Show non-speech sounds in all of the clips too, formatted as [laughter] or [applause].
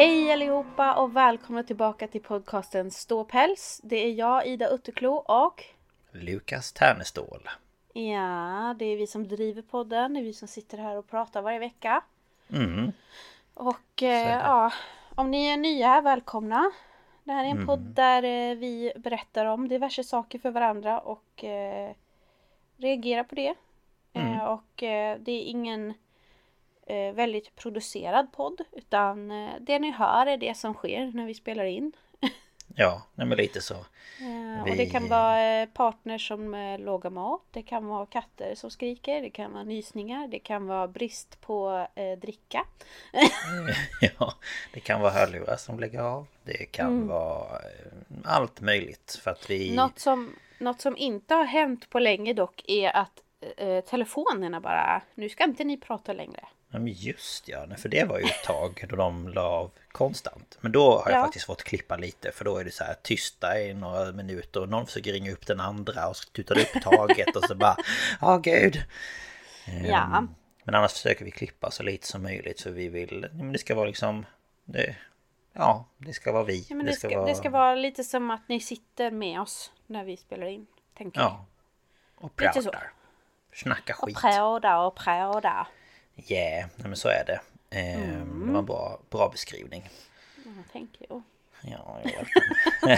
Hej allihopa och välkomna tillbaka till podcasten Ståpäls. Det är jag, Ida Utterklo och... Lukas Ternestål. Ja, det är vi som driver podden. Det är vi som sitter här och pratar varje vecka. Mm. Och eh, ja, om ni är nya välkomna. Det här är en Mm. podd där eh, vi berättar om diverse saker för varandra och eh, reagerar på det. Mm. Eh, och eh, det är ingen väldigt producerad podd utan eh, det ni hör är det som sker när vi spelar in. Ja, nej men lite så. Eh, Vi- Och det kan vara eh, partners som eh, lagar mat, det kan vara katter som skriker, det kan vara nysningar, det kan vara brist på eh, dricka. [laughs] Ja, det kan vara hörlurar som lägger av. Det kan Mm. vara eh, allt möjligt för att vi... Något som, något som inte har hänt på länge dock är att eh, telefonerna bara, nu ska inte ni prata längre. Ja, men just ja, för det var ju ett tag då de la av konstant. Men då har jag Ja. faktiskt fått klippa lite för då är det så här tysta i några minuter och någon försöker ringa upp den andra och tutar det upp taget och så bara [laughs] Ja gud! Ehm, Ja. Men annars försöker vi klippa så lite som möjligt för vi vill... Men det ska vara liksom... Det, ja, det ska vara vi. Ja, men det, ska, det ska vara lite som att ni sitter med oss när vi spelar in. Tänker Ja. Och Lite så. pratar. Snacka jag. Och skit. pratar och pratar. Yeah, nej, men så är det. Mm. Det var en bra, bra beskrivning. Ja, thank you. Ja, [laughs]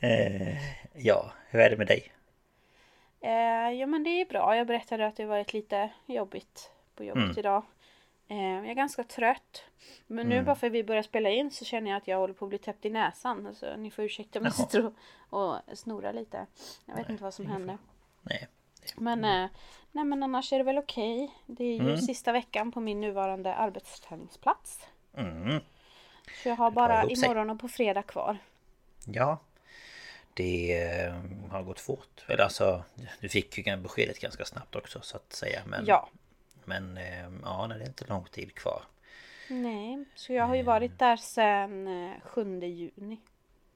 eh, Ja, hur är det med dig? Eh, ja men det är bra. Jag berättade att det varit lite jobbigt på jobbet Mm. idag. Eh, jag är ganska trött. Men nu Mm. bara för att vi börjar spela in så känner jag att jag håller på att bli täppt i näsan. Alltså, ni får ursäkta om jag sitter och, och snorar lite. Jag vet inte vad som händer. Nej. Men, eh, nej, men annars är det väl okej. Det är ju Mm. sista veckan på min nuvarande arbetsträningsplats. Mm. Så jag har bara imorgon och på fredag kvar. Ja. Det eh, har gått fort. Eller alltså, du fick ju beskedet ganska snabbt också så att säga. Men, Ja. Men eh, ja, det är inte lång tid kvar. Nej, så jag har ju varit där sedan eh, 7 juni.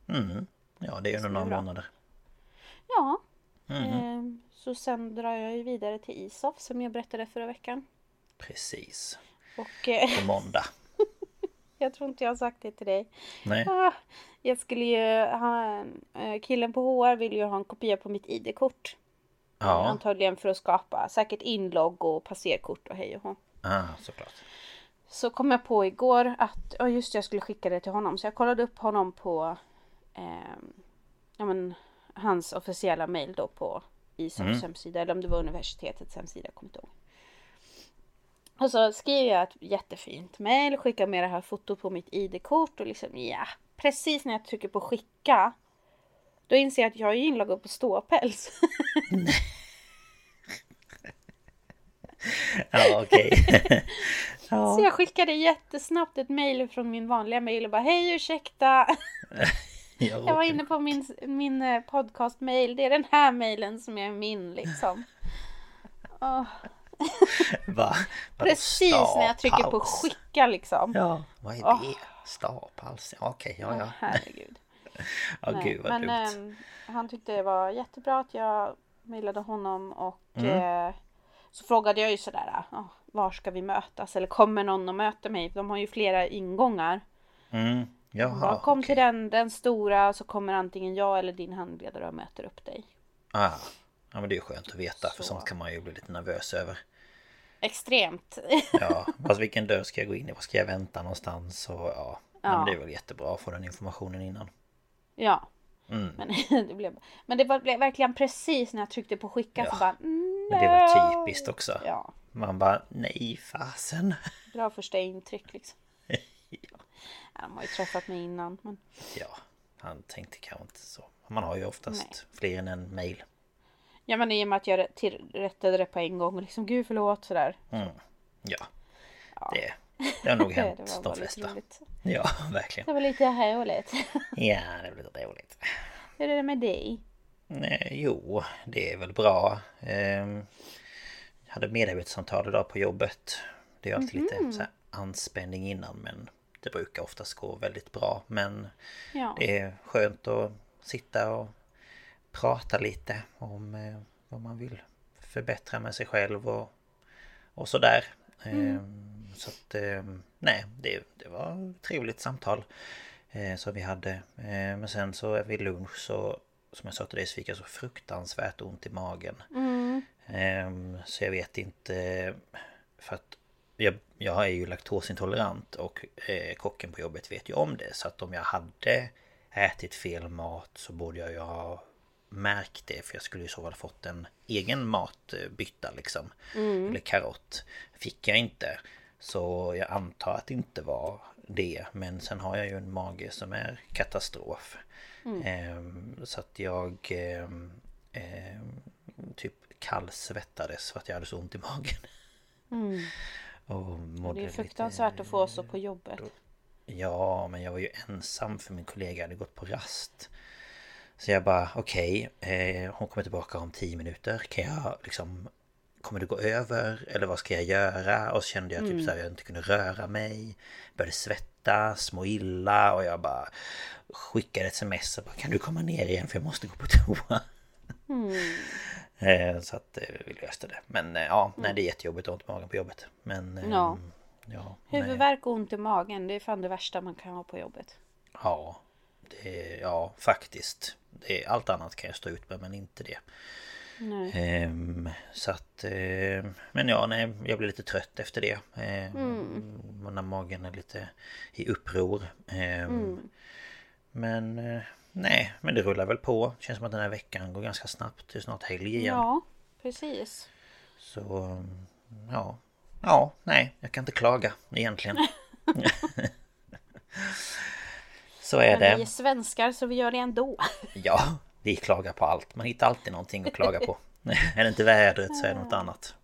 Mm. Ja, det är ju några månader. Ja. Mm. Så sen drar jag ju vidare till Isof som jag berättade förra veckan. Precis. Och eh, På måndag. [laughs] jag tror inte jag har sagt det till dig. Nej. Ah, jag skulle ju ha, eh, killen på HR vill ju ha en kopia på mitt ID-kort. Ja. Antagligen för att skapa säkert inlogg och passerkort och hej och hå. Ah, såklart. Så kom jag på igår att, ja just det, jag skulle skicka det till honom. Så jag kollade upp honom på ehm, ja, men, hans officiella mail då på Isofs Mm. hemsida. Eller om det var universitetets hemsida, kommer inte ihåg. Och så skriver jag ett jättefint mail, skickar med det här fotot på mitt ID-kort och liksom ja, precis när jag trycker på skicka då inser jag att jag är inloggad på ståpäls. [laughs] Ja, okej. [laughs] Så jag skickade jättesnabbt ett mail från min vanliga mail och bara hej ursäkta. [laughs] Jag var inne på min, min eh, podcast-mail. Det är den här mailen som är min liksom. [laughs] Åh, Va? Precis när jag trycker på skicka liksom. Ja, vad är Åh. det? Starpaus? Ja, Okej, ja, ja. Herregud. [laughs] Ja, Nej, gud vad men dumt. ehm, han tyckte det var jättebra att jag mejlade honom och Mm. eh, så frågade jag ju sådär, ah, var ska vi mötas? Eller kommer någon och möter mig? De har ju flera ingångar. Mm. Jaha, kom okej. till den, den stora så kommer antingen jag eller din handledare och möter upp dig. Ah, ja, men det är skönt att veta för Så. sånt kan man ju bli lite nervös över. Extremt. Ja, [laughs] fast vilken dörr ska jag gå in i? Var ska jag vänta någonstans? Och ja, Ja. men det är väl jättebra att få den informationen innan. ja. Mm. Men [laughs] det, blev, men det var, blev verkligen precis när jag tryckte på skicka Ja. så bara mm, Men det no. typiskt också. Ja, Man bara, nej fasen. bra första intryck liksom. [laughs] Ja, de har ju träffat mig innan. Men... Ja, han tänkte kanske inte så. Man har ju oftast Nej. fler än en mail. Ja men i och med att jag rättade det på en gång och liksom gud förlåt sådär. Mm. Ja, Ja. det, det har nog [laughs] Det hänt var de flesta. roligt. Ja, [laughs] verkligen. Det var lite roligt. [laughs] Ja, det blir lite roligt. Hur är det med dig? Nej, jo, det är väl bra. Ehm, Jag hade medarbetssamtal idag på jobbet. Det är alltid lite så här anspänning innan men det brukar oftast gå väldigt bra. Men Ja. det är skönt att sitta och prata lite om eh, vad man vill förbättra med sig själv och, och sådär. Ehm, Så att, ehm, nej, det, det var ett trevligt samtal eh, som vi hade. Eh, Men sen så vid lunch så, som jag sa till dig, så fick jag så fruktansvärt ont i magen. Ehm, Så jag vet inte, för att jag, jag är ju laktosintolerant och eh, kocken på jobbet vet ju om det. Så att om jag hade ätit fel mat så borde jag ju ha märkt det. För jag skulle i så fall fått en egen matbytta liksom. Eller karott. Fick jag inte. Så jag antar att det inte var det. Men sen har jag ju en mage som är katastrof. Ehm, så att jag ehm, typ kallsvettades för att jag hade så ont i magen. Och mådde Det är lite- fruktansvärt att få så på jobbet. Ja, men jag var ju ensam för min kollega hade gått på rast. Så jag bara, okej, eh, hon kommer tillbaka om 10 minuter. Kan jag liksom... Kommer det gå över? Eller vad ska jag göra? Och så kände jag typ så här, jag inte kunde röra mig. Började svettas, må illa och jag bara skickade ett sms och bara, kan du komma ner igen för jag måste gå på toa. Eh, Så att eh, vi löste det. Men eh, ja, nej det är jättejobbigt att ha ont i magen på jobbet. Men eh, Ja. ja. Huvudvärk och ont i magen, det är fan det värsta man kan ha på jobbet. Ja, det, ja faktiskt. Det, allt annat kan jag stå ut med men inte det. Nej. Ehm, så att... ehm, men ja, nej, jag blir lite trött efter det. Ehm, När magen är lite i uppror. Ehm, Men eh, nej, men det rullar väl på. Känns som att den här veckan går ganska snabbt. Det är snart helg igen. Ja, precis. Så mm, ja. Ja, nej, jag kan inte klaga egentligen. [laughs] Så är Men vi är det. svenskar så vi gör det ändå. [laughs] Ja, vi klagar på allt. Man hittar alltid någonting att klaga på. [laughs] är det inte vädret så är det något annat.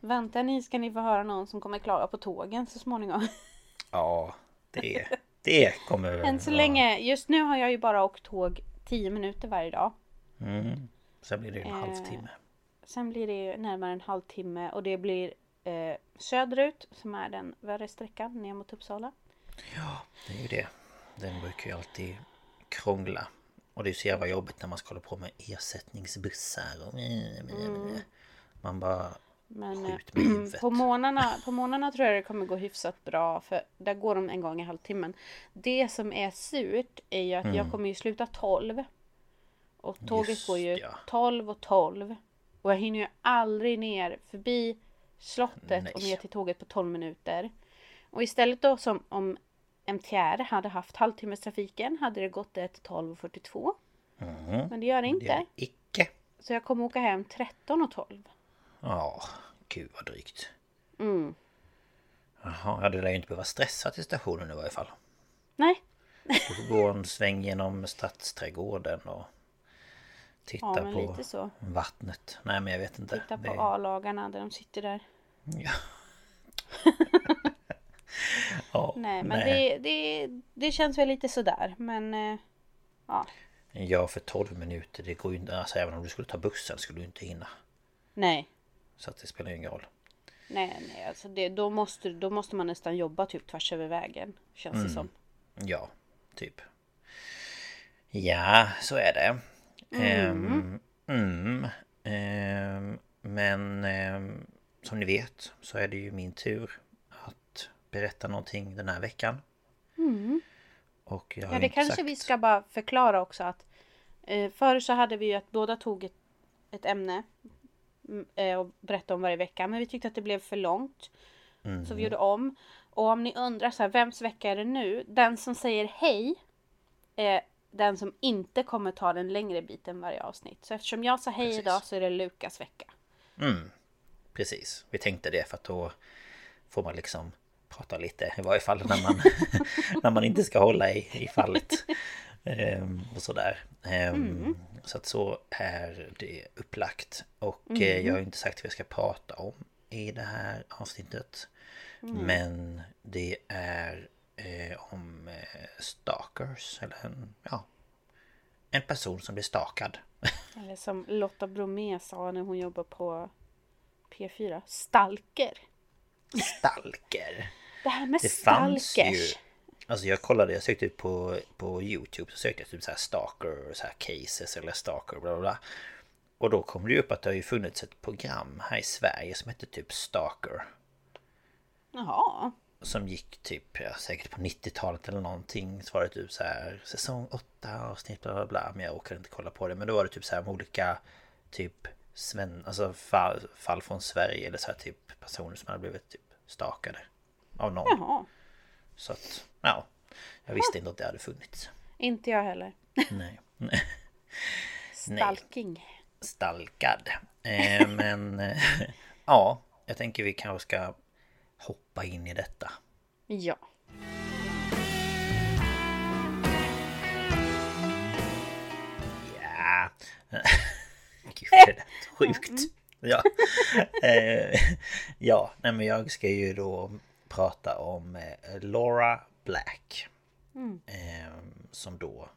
Vänta ni ska ni få höra någon som kommer klaga på tågen så småningom. Ja, det, det kommer... Än så vara- länge, just nu har jag ju bara åkt tåg 10 minuter varje dag. Mm. Sen blir det ju en Eh, halvtimme. Sen blir det ju närmare en halvtimme och det blir eh, söderut som är den värre sträckan ner mot Uppsala. Ja, det är ju det. Den brukar ju alltid krångla. Och det är så jävla jobbigt när man ska hålla på med ersättningsbussar och... Man bara... Men eh, [clears throat] på, månaderna, på månaderna tror jag det kommer gå hyfsat bra för där går de en gång i halvtimmen. Det som är surt är ju att jag kommer ju sluta 12. Och tåget Mm. Just går ju ja. 12 och 12. Och jag hinner ju aldrig ner förbi slottet och Nej. ner till tåget på 12 minuter. Och istället då som om MTR hade haft halvtimmestrafiken hade det gått ett 12.42. Mhm. Men det gör det Det inte. är icke. Så jag kommer åka hem 13 och 12. Ja, gud vad drygt. Mm. Jaha, ja, det lär ju inte behöva stressa till stationen i varje fall. Nej, Du får gå en sväng genom stadsträdgården och titta Ja, på vattnet. Nej men jag vet inte. titta på Det- A-lagarna där de sitter där. [laughs] [laughs] Ja. Nej, men Nej. Det, det, det känns väl lite sådär. Men eh, ja, Ja, för 12 minuter, det går ju inte... Alltså även om du skulle ta bussen skulle du inte hinna. nej. Så att det spelar ingen roll. Nej, nej, alltså det, då, måste, då måste man nästan jobba typ tvärs över vägen. Känns det som. Ja, typ. Ja, så är det. Mm, ehm, men ehm, som ni vet så är det ju min tur att berätta någonting den här veckan. Och jag Ja, det kanske sagt- vi ska bara förklara också att eh, förr så hade vi ju att båda tog ett, ett ämne mm, och berättade om varje vecka. Men vi tyckte att det blev för långt. Så vi gjorde om. Och om ni undrar så här, vems vecka är det nu? Den som säger hej är den som inte kommer ta den längre biten varje avsnitt. Så eftersom jag sa hej Precis. idag så är det Lukas vecka. Mm, precis. Vi tänkte det för att då får man liksom prata lite i varje fall när man, [laughs] när man inte ska hålla i, i fallet. Ehm, och sådär. Ehm, Så att så är det upplagt. Och eh, jag har inte sagt vad jag ska prata om i det här avsnittet. Men det är eh, om eh, stalkers. Eller en, ja, en person som blir stakad. [laughs] Eller som Lotta Bromé sa när hon jobbade på P4. Stalker. Stalker. Det här med Det stalkers. Alltså jag kollade, jag sökte ut på, på Youtube så sökte jag typ så här stalker, så här cases eller stalker bla bla bla. Och då kom det ju upp att det har ju funnits ett program här i Sverige som hette typ Stalker. Jaha. Som gick typ, ja, säkert på 90-talet eller någonting. Så var det typ så här säsong 8 avsnitt bla bla bla. Men jag orkade inte kolla på det. Men då var det typ så här med olika typ Sven, alltså fall, fall från Sverige eller så här typ personer som hade blivit typ stakade. Av någon. Jaha. Så att, ja. Jag visste inte att det hade funnits. Inte jag heller. [laughs] Nej. Stalking. Stalkad. Eh, men eh, ja, jag tänker vi kanske ska hoppa in i detta. Ja. Ja. [laughs] Gud, det lät sjukt. Ja. Eh, ja, nej men jag ska ju då prata om eh, Laura Black. Eh, som då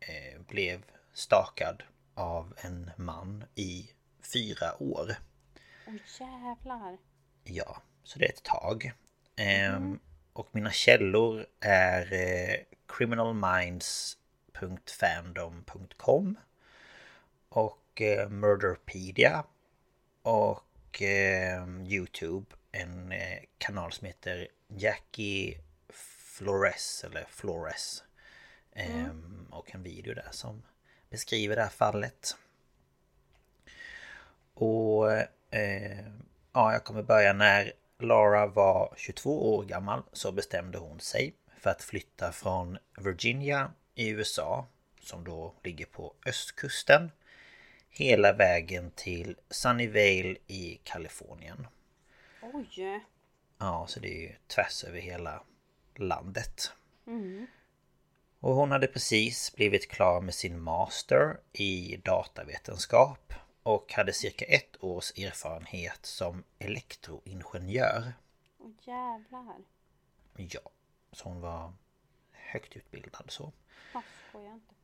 eh, blev stakad av en man i fyra år. Åh jävlar. Ja, så det är ett tag. Ehm, och mina källor är eh, criminalminds.fandom.com och Murderpedia och eh, Youtube en eh, kanal som heter Jackie Flores eller Flores. Ehm, och en video där som beskriver det här fallet. Och eh, ja, jag kommer börja när Lara var 22 år gammal så bestämde hon sig för att flytta från Virginia i USA som då ligger på östkusten hela vägen till Sunnyvale i Kalifornien. Oj. Ja, så det är ju tvärs över hela landet. Och hon hade precis blivit klar med sin master i datavetenskap och hade cirka ett års erfarenhet som elektroingenjör. Åh jävlar. Ja, så hon var högt utbildad så. Ja, skojar inte.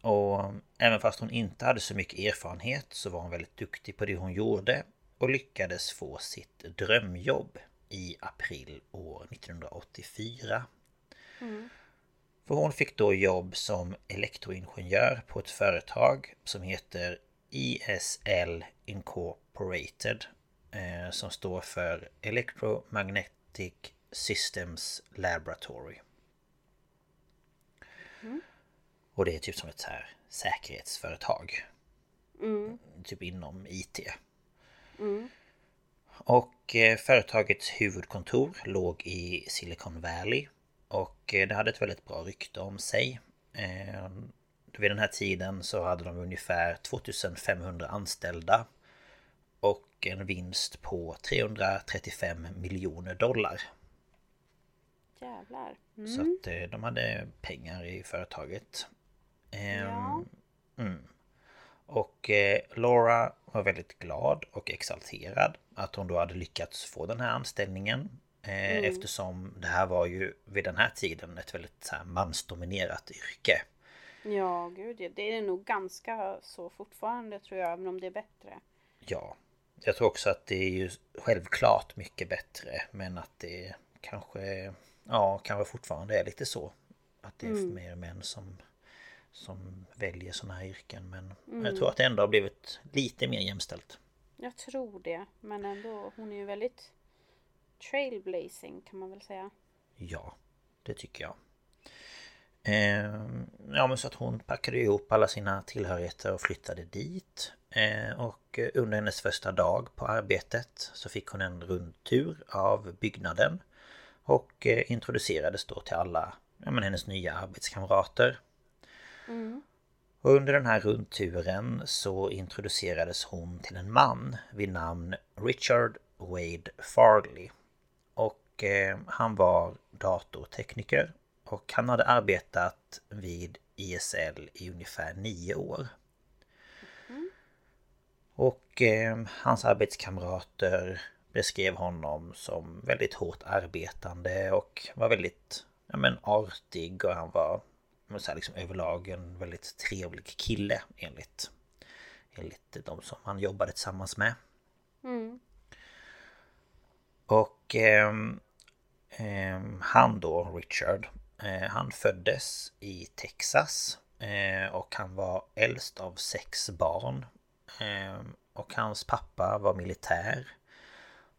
Och även fast hon inte hade så mycket erfarenhet så var hon väldigt duktig på det hon gjorde och lyckades få sitt drömjobb i april år 1984. För hon fick då jobb som elektroingenjör på ett företag som heter ESL Incorporated eh, som står för Electromagnetic Systems Laboratory. Och det är typ som ett så här säkerhetsföretag. Typ inom IT. Och eh, företagets huvudkontor låg i Silicon Valley. Och eh, det hade ett väldigt bra rykte om sig. Eh, Vid den här tiden så hade de ungefär 2500 anställda. Och en vinst på 335 miljoner dollar. Jävlar. Så att eh, de hade pengar i företaget. Ehm, Ja. mm. Och eh, Laura var väldigt glad och exalterad att hon då hade lyckats få den här anställningen. Eh, Eftersom det här var ju vid den här tiden ett väldigt så här, mansdominerat yrke. Ja, gud. Det är nog ganska så fortfarande tror jag, även om det är bättre. Ja, jag tror också att det är ju självklart mycket bättre men att det kanske, ja, kanske fortfarande är lite så. Att det är mer män som, som väljer sådana här yrken men jag tror att det ändå har blivit lite mer jämställt. Jag tror det, men ändå. Hon är ju väldigt trailblazing kan man väl säga. Ja, det tycker jag. Ehm, ja men så att hon packade ihop alla sina tillhörigheter och flyttade dit. Ehm, och under hennes första dag på arbetet så fick hon en rundtur av byggnaden. Och eh, introducerades då till alla ja, men hennes nya arbetskamrater. Och under den här rundturen så introducerades hon till en man vid namn Richard Wade Farley. Och eh, han var datortekniker och han hade arbetat vid ISL i ungefär nio år. Och eh, hans arbetskamrater beskrev honom som väldigt hårt arbetande och var väldigt ja, men, artig och han var men, så här, liksom, överlag en väldigt trevlig kille enligt, enligt de som han jobbade tillsammans med. Och ehm, ehm, han då, Richard, eh, han föddes i Texas eh, och han var äldst av sex barn. Ehm, och hans pappa var militär.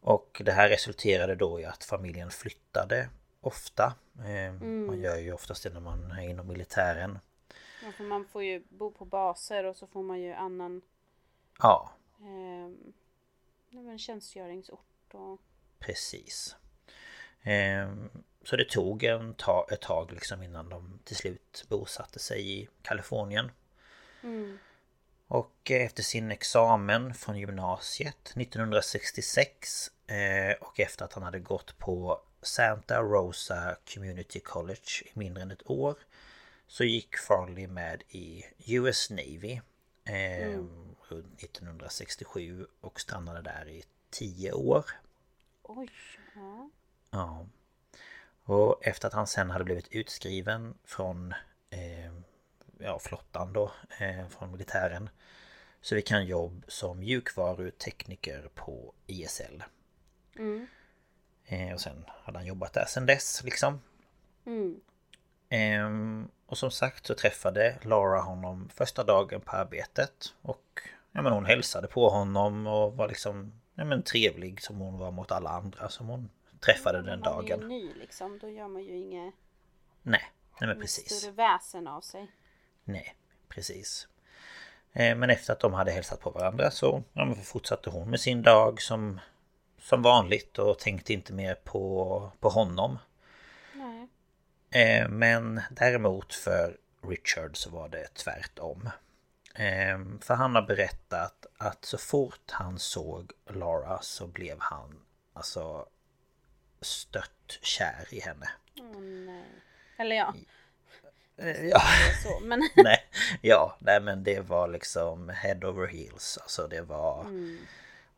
Och det här resulterade då i att familjen flyttade ofta. Ehm, Man gör ju oftast det när man är inom militären. Ja, för man får ju bo på baser och så får man ju annan Ja, eh, tjänstgöringsort och Precis. Ehm, Så det tog en ta ett tag liksom innan de till slut bosatte sig i Kalifornien. Och efter sin examen från gymnasiet 1966 eh, och efter att han hade gått på Santa Rosa Community College i mindre än ett år så gick Farley med i US Navy eh, runt 1967 och stannade där i 10 år. oj, ja. Ja. Och efter att han sen hade blivit utskriven från eh, ja, flottan då, eh, från militären så fick han jobb som mjukvarutekniker på ISL. Eh, och sen hade han jobbat där sen dess liksom. Ehm, och som sagt så träffade Laura honom första dagen på arbetet och ja, men hon hälsade på honom och var liksom ja, men trevlig som hon var mot alla andra som hon träffade den Man är ju dagen. ny liksom, då gör man ju inget Nej, nej men precis. större väsen av sig. Nej, precis. Eh, Men efter att de hade hälsat på varandra så ja, fortsatte hon med sin dag som, som vanligt och tänkte inte mer på, på honom. Eh, Men däremot för Richard så var det tvärtom. Eh, För han har berättat att så fort han såg Laura så blev han alltså stört kär i henne. Åh nej. Eller ja, Eh, Ja, så. Men [laughs] nej, ja, nej men det var liksom head over heels. Alltså det var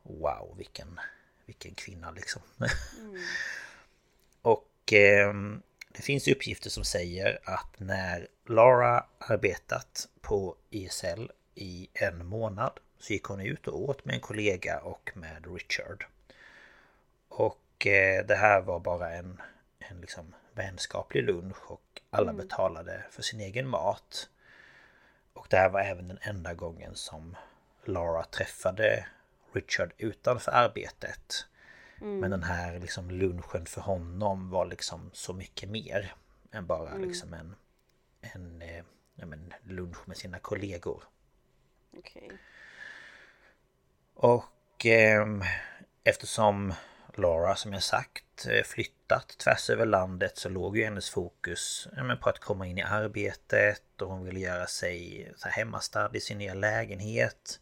wow, vilken, vilken kvinna liksom. [laughs] Och eh, det finns uppgifter som säger att när Lara arbetat på ISL i en månad så gick hon ut och åt med en kollega och med Richard. Och eh, det här var bara en, en liksom vänskaplig lunch och alla betalade för sin egen mat. Och det här var även den enda gången som Laura träffade Richard utanför arbetet. Men den här liksom lunchen för honom var liksom så mycket mer än bara liksom en, en eh, ja, men lunch med sina kollegor. okej. Och ehm, eftersom Laura som jag sagt eh, flyttat tvärs över landet så låg ju hennes fokus men på att komma in i arbetet och hon ville göra sig så här, hemmastad i sin nya lägenhet.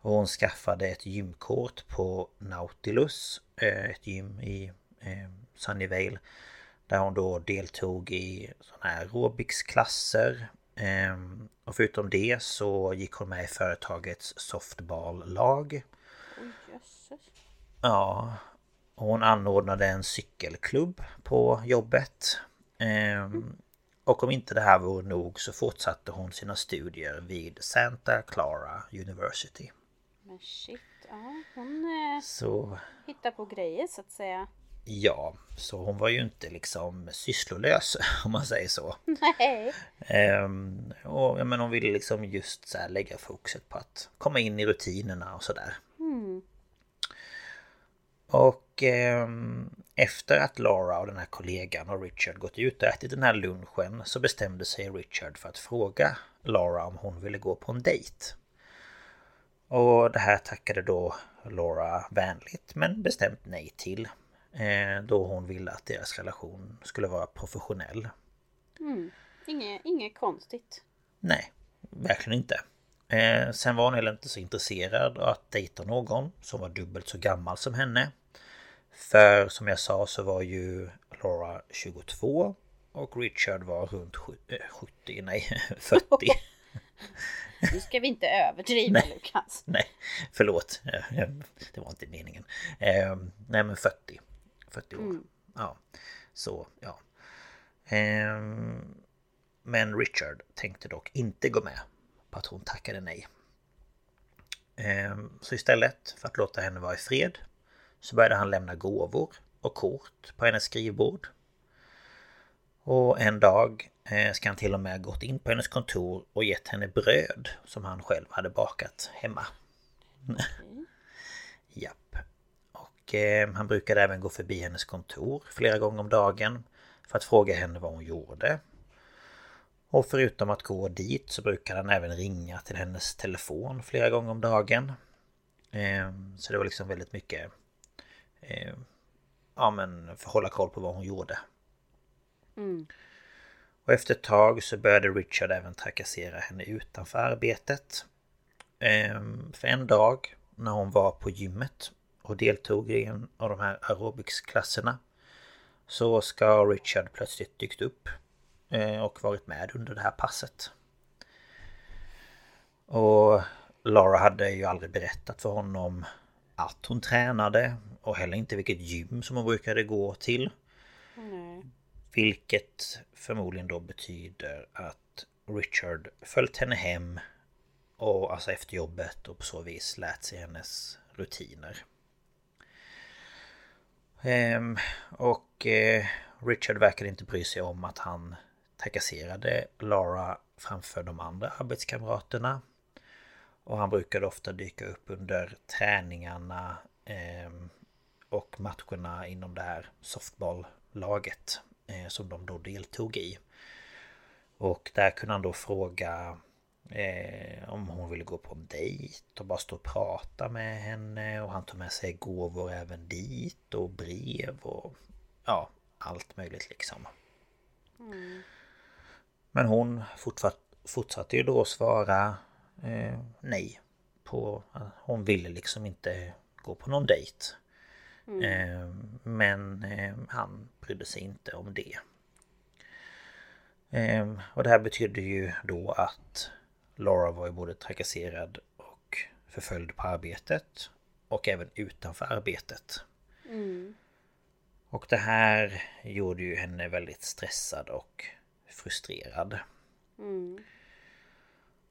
Och hon skaffade ett gymkort på Nautilus, eh, ett gym i eh, Sunnyvale. Där hon då deltog i sådana här aerobicsklasser. Ehm, Och förutom det så gick hon med i företagets softball-lag. Jösses. Ja. Hon anordnade en cykelklubb på jobbet. Ehm, och om inte det här vore nog så fortsatte hon sina studier vid Santa Clara University. Men shit, ja hon eh, Så hittar på grejer så att säga. ja, så hon var ju inte liksom sysslolös [laughs] om man säger så. Nej. Ehm, och men hon ville liksom just så lägga fokuset på att komma in i rutinerna och sådär. Mm. Och ehm, efter att Laura och den här kollegan och Richard gått ut och ätit den här lunchen så bestämde sig Richard för att fråga Laura om hon ville gå på en dejt. Och det här tackade då Laura vänligt men bestämt nej till. Eh, då hon ville att deras relation skulle vara professionell. Mm. Inget, inget konstigt. Nej, verkligen inte. Eh, sen var hon heller inte så intresserad av att dejta någon som var dubbelt så gammal som henne. För som jag sa så var ju Laura 22 och Richard var runt sju- eh, 70, nej [laughs] 40. [laughs] [laughs] Nu ska vi inte överdriva Nej. Lukas. nej, förlåt. Eh, eh, Det var inte meningen. Eh, nej men 40. 40 år. Mm. Ja, så ja. Ehm, men Richard tänkte dock inte gå med på att hon tackade nej. Ehm, så istället för att låta henne vara i fred så började han lämna gåvor och kort på hennes skrivbord. Och en dag eh, Eh, ska han till och med gått in på hennes kontor och gett henne bröd som han själv hade bakat hemma. [laughs] Japp. Och eh, han brukade även gå förbi hennes kontor flera gånger om dagen för att fråga henne vad hon gjorde. Och förutom att gå dit så brukade han även ringa till hennes telefon flera gånger om dagen. Eh, så det var liksom väldigt mycket eh, Ja men för att hålla koll på vad hon gjorde. Mm. Och efter ett tag så började Richard även trakassera henne utanför arbetet. Ehm, för en dag när hon var på gymmet och deltog i en av de här aerobicsklasserna så ska Richard plötsligt dykt upp eh, och varit med under det här passet. Och Laura hade ju aldrig berättat för honom att hon tränade och heller inte vilket gym som hon brukade gå till. Nej. Vilket förmodligen då betyder att Richard följt henne hem och alltså efter jobbet och på så vis lärt sig hennes rutiner. Ehm, och eh, Richard verkade inte bry sig om att han trakasserade Lara framför de andra arbetskamraterna. Och han brukade ofta dyka upp under träningarna eh, och matcherna inom det här softballlaget som de då deltog i. Och där kunde han då fråga eh, om hon ville gå på en dejt och bara stå och prata med henne och han tog med sig gåvor även dit och brev och ja, allt möjligt liksom. Men hon fortsatt, fortsatte ju då svara eh, nej på hon ville liksom inte gå på någon dejt. Eh, Men eh, han brydde sig inte om det. Eh, Och det här betydde ju då att Laura var ju både trakasserad och förföljd på arbetet. Och även utanför arbetet. Och det här gjorde ju henne väldigt stressad och frustrerad.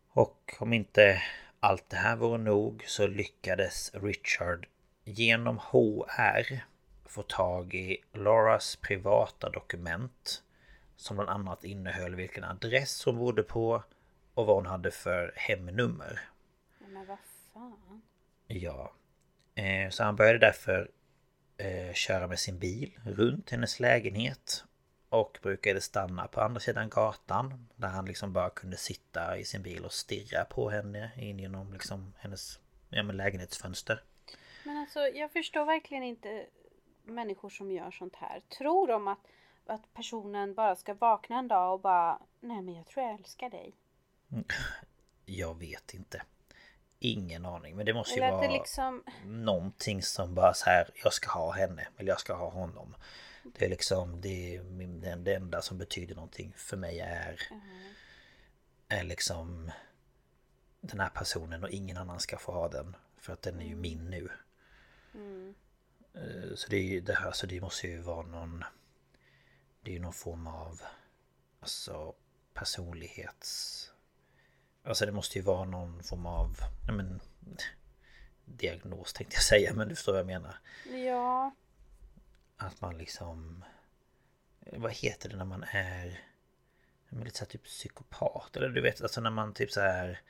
Och om inte allt det här vore nog så lyckades Richard genom HR få tag i Lauras privata dokument som bland annat innehöll vilken adress hon bodde på och vad hon hade för hemnummer. Men vad fan. Ja. Eh, Så han började därför eh, köra med sin bil runt hennes lägenhet. Och brukade stanna på andra sidan gatan. Där han liksom bara kunde sitta i sin bil och stirra på henne in genom liksom hennes ja, lägenhetsfönster. Men alltså jag förstår verkligen inte människor som gör sånt här. Tror de att, att personen bara ska vakna en dag och bara Nej men jag tror jag älskar dig. Jag vet inte. Ingen aning. Men det måste ju Eller vara liksom någonting som bara så här Jag ska ha henne. Eller jag ska ha honom. Det är liksom det, är min- det, enda som betyder någonting för mig är Är liksom Den här personen och ingen annan ska få ha den För att den är ju min nu Eh, Så det, är det här, så det måste ju vara någon... Det är ju någon form av... Alltså personlighets... Alltså det måste ju vara någon form av... Nej men... Diagnos tänkte jag säga men du förstår vad jag menar. Ja. Att man liksom... Vad heter det när man är... Men lite så här typ psykopat eller du vet alltså när man typ så här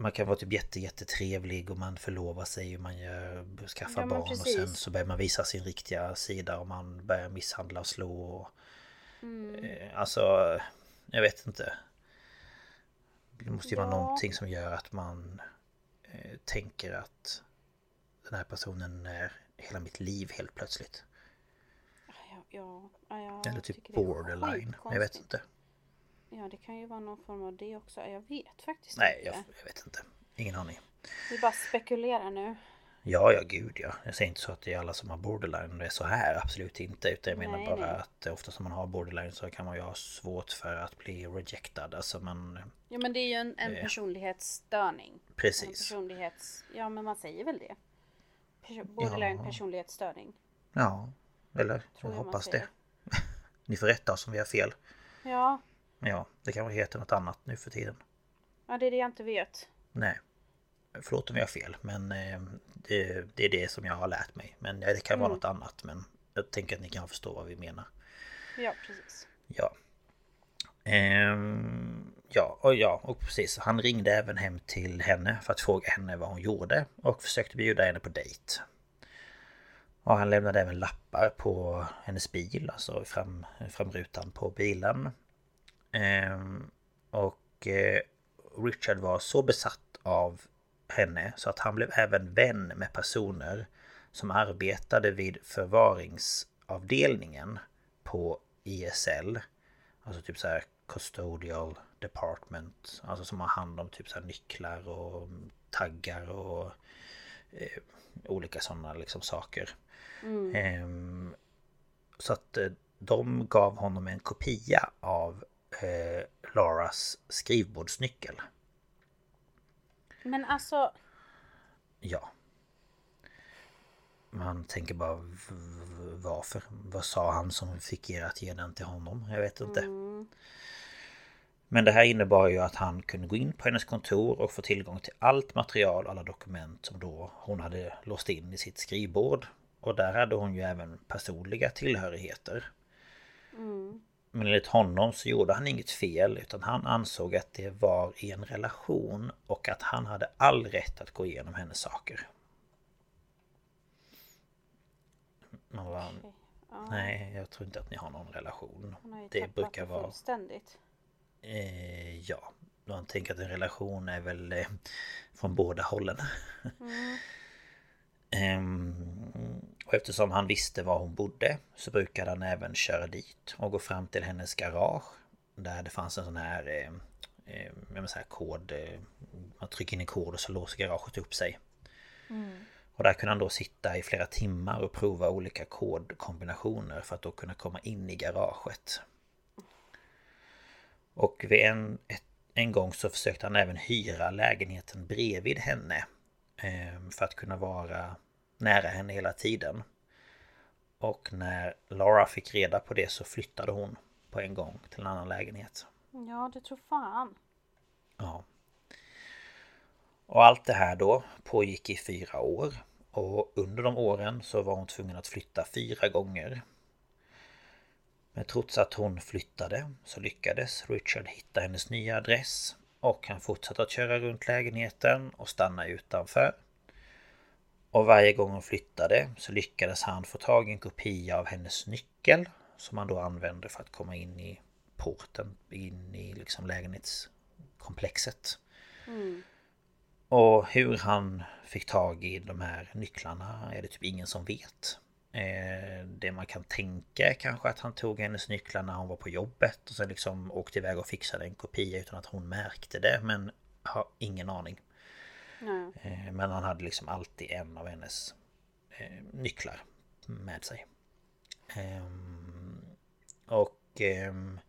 Man kan vara typ jätte jättetrevlig och man förlovar sig och man gör, skaffar Ja, barn och sen så börjar man visa sin riktiga sida och man börjar misshandla och slå och, Mm. eh, Alltså Jag vet inte. Det måste ju vara Ja. någonting som gör att man eh, Tänker att Den här personen är hela mitt liv helt plötsligt. Ja, ja, ja, Eller typ borderline Jag vet inte Ja, det kan ju vara någon form av det också. Jag vet faktiskt Nej, inte. jag, jag vet inte. Ingen aning. Vi bara spekulerar nu. Ja, ja, gud ja. Jag säger inte så att det är alla som har borderline det är så här. Absolut inte. Utan jag menar Nej, bara nej. att ofta som man har borderline så kan man ju ha svårt för att bli rejectad. Alltså man... Ja, men det är ju en, en Eh. personlighetsstörning. En Precis. personlighets... Ja, men man säger väl det. Perso- Borderline Ja. personlighetsstörning. Ja, eller? Jag hoppas det. [laughs] Ni får rätta oss om vi har fel. Ja, Ja, det kanske heter något annat nu för tiden. ja, det är det jag inte vet. Nej. Förlåt om jag har fel, men eh, det, det är det som jag har lärt mig. Men det kan vara Mm. något annat. Men jag tänker att ni kan förstå vad vi menar. Ja, precis. Ja. Ehm, ja, och ja, och precis. Han ringde även hem till henne för att fråga henne vad hon gjorde och försökte bjuda henne på dejt. Och han lämnade även lappar på hennes bil, alltså fram, framrutan på bilen. Ehm, och eh, Richard var så besatt av henne så att han blev även vän med personer som arbetade vid förvaringsavdelningen på ISL. Alltså typ så här custodial department. Alltså som har hand om typ så här nycklar och taggar och eh, olika sådana liksom saker. Ehm, så att eh, de gav honom en kopia av eh, Lauras skrivbordsnyckel. Men alltså, Ja. Man tänker bara varför? Vad sa han som fick er att ge den till honom? Jag vet inte. Men det här innebar ju att han kunde gå in på hennes kontor och få tillgång till allt material, alla dokument som då hon hade låst in i sitt skrivbord. Och där hade hon ju även personliga tillhörigheter. Men enligt honom så gjorde han inget fel utan han ansåg att det var i en relation och att han hade all rätt att gå igenom hennes saker. Man bara, ja, nej jag tror inte att ni har någon relation. han har ju Det brukar vara... fullständigt. Eh, ja, man tänker att en relation är väl eh, från båda hållen. [laughs] Ehm, och eftersom han visste var hon bodde så brukade han även köra dit och gå fram till hennes garage. Där det fanns en sån här, eh, eh, så här kod. Eh, man trycker in en kod och så låser garaget upp sig. Och där kunde han då sitta i flera timmar och prova olika kodkombinationer för att då kunna komma in i garaget. Och vid en, ett, en gång så försökte han även hyra lägenheten bredvid henne. eh, För att kunna vara nära henne hela tiden. Och när Laura fick reda på det så flyttade hon på en gång till en annan lägenhet. Ja, det tror fan. Ja. Och allt det här då pågick i fyra år. Och under de åren så var hon tvungen att flytta fyra gånger. Men trots att hon flyttade så lyckades Richard hitta hennes nya adress. Och han fortsatte att köra runt lägenheten och stanna utanför. Och varje gång hon flyttade så lyckades han få tag i en kopia av hennes nyckel. Som han då använde för att komma in i porten, in i liksom lägenhetskomplexet. Och hur han fick tag i de här nycklarna är det typ ingen som vet. Eh, Det man kan tänka är kanske att han tog hennes nycklar när hon var på jobbet och sen liksom åkte iväg och fixade en kopia utan att hon märkte det men har ingen aning. Eh, Men han hade liksom alltid en av hennes eh, nycklar med sig. Ehm, Och ehm,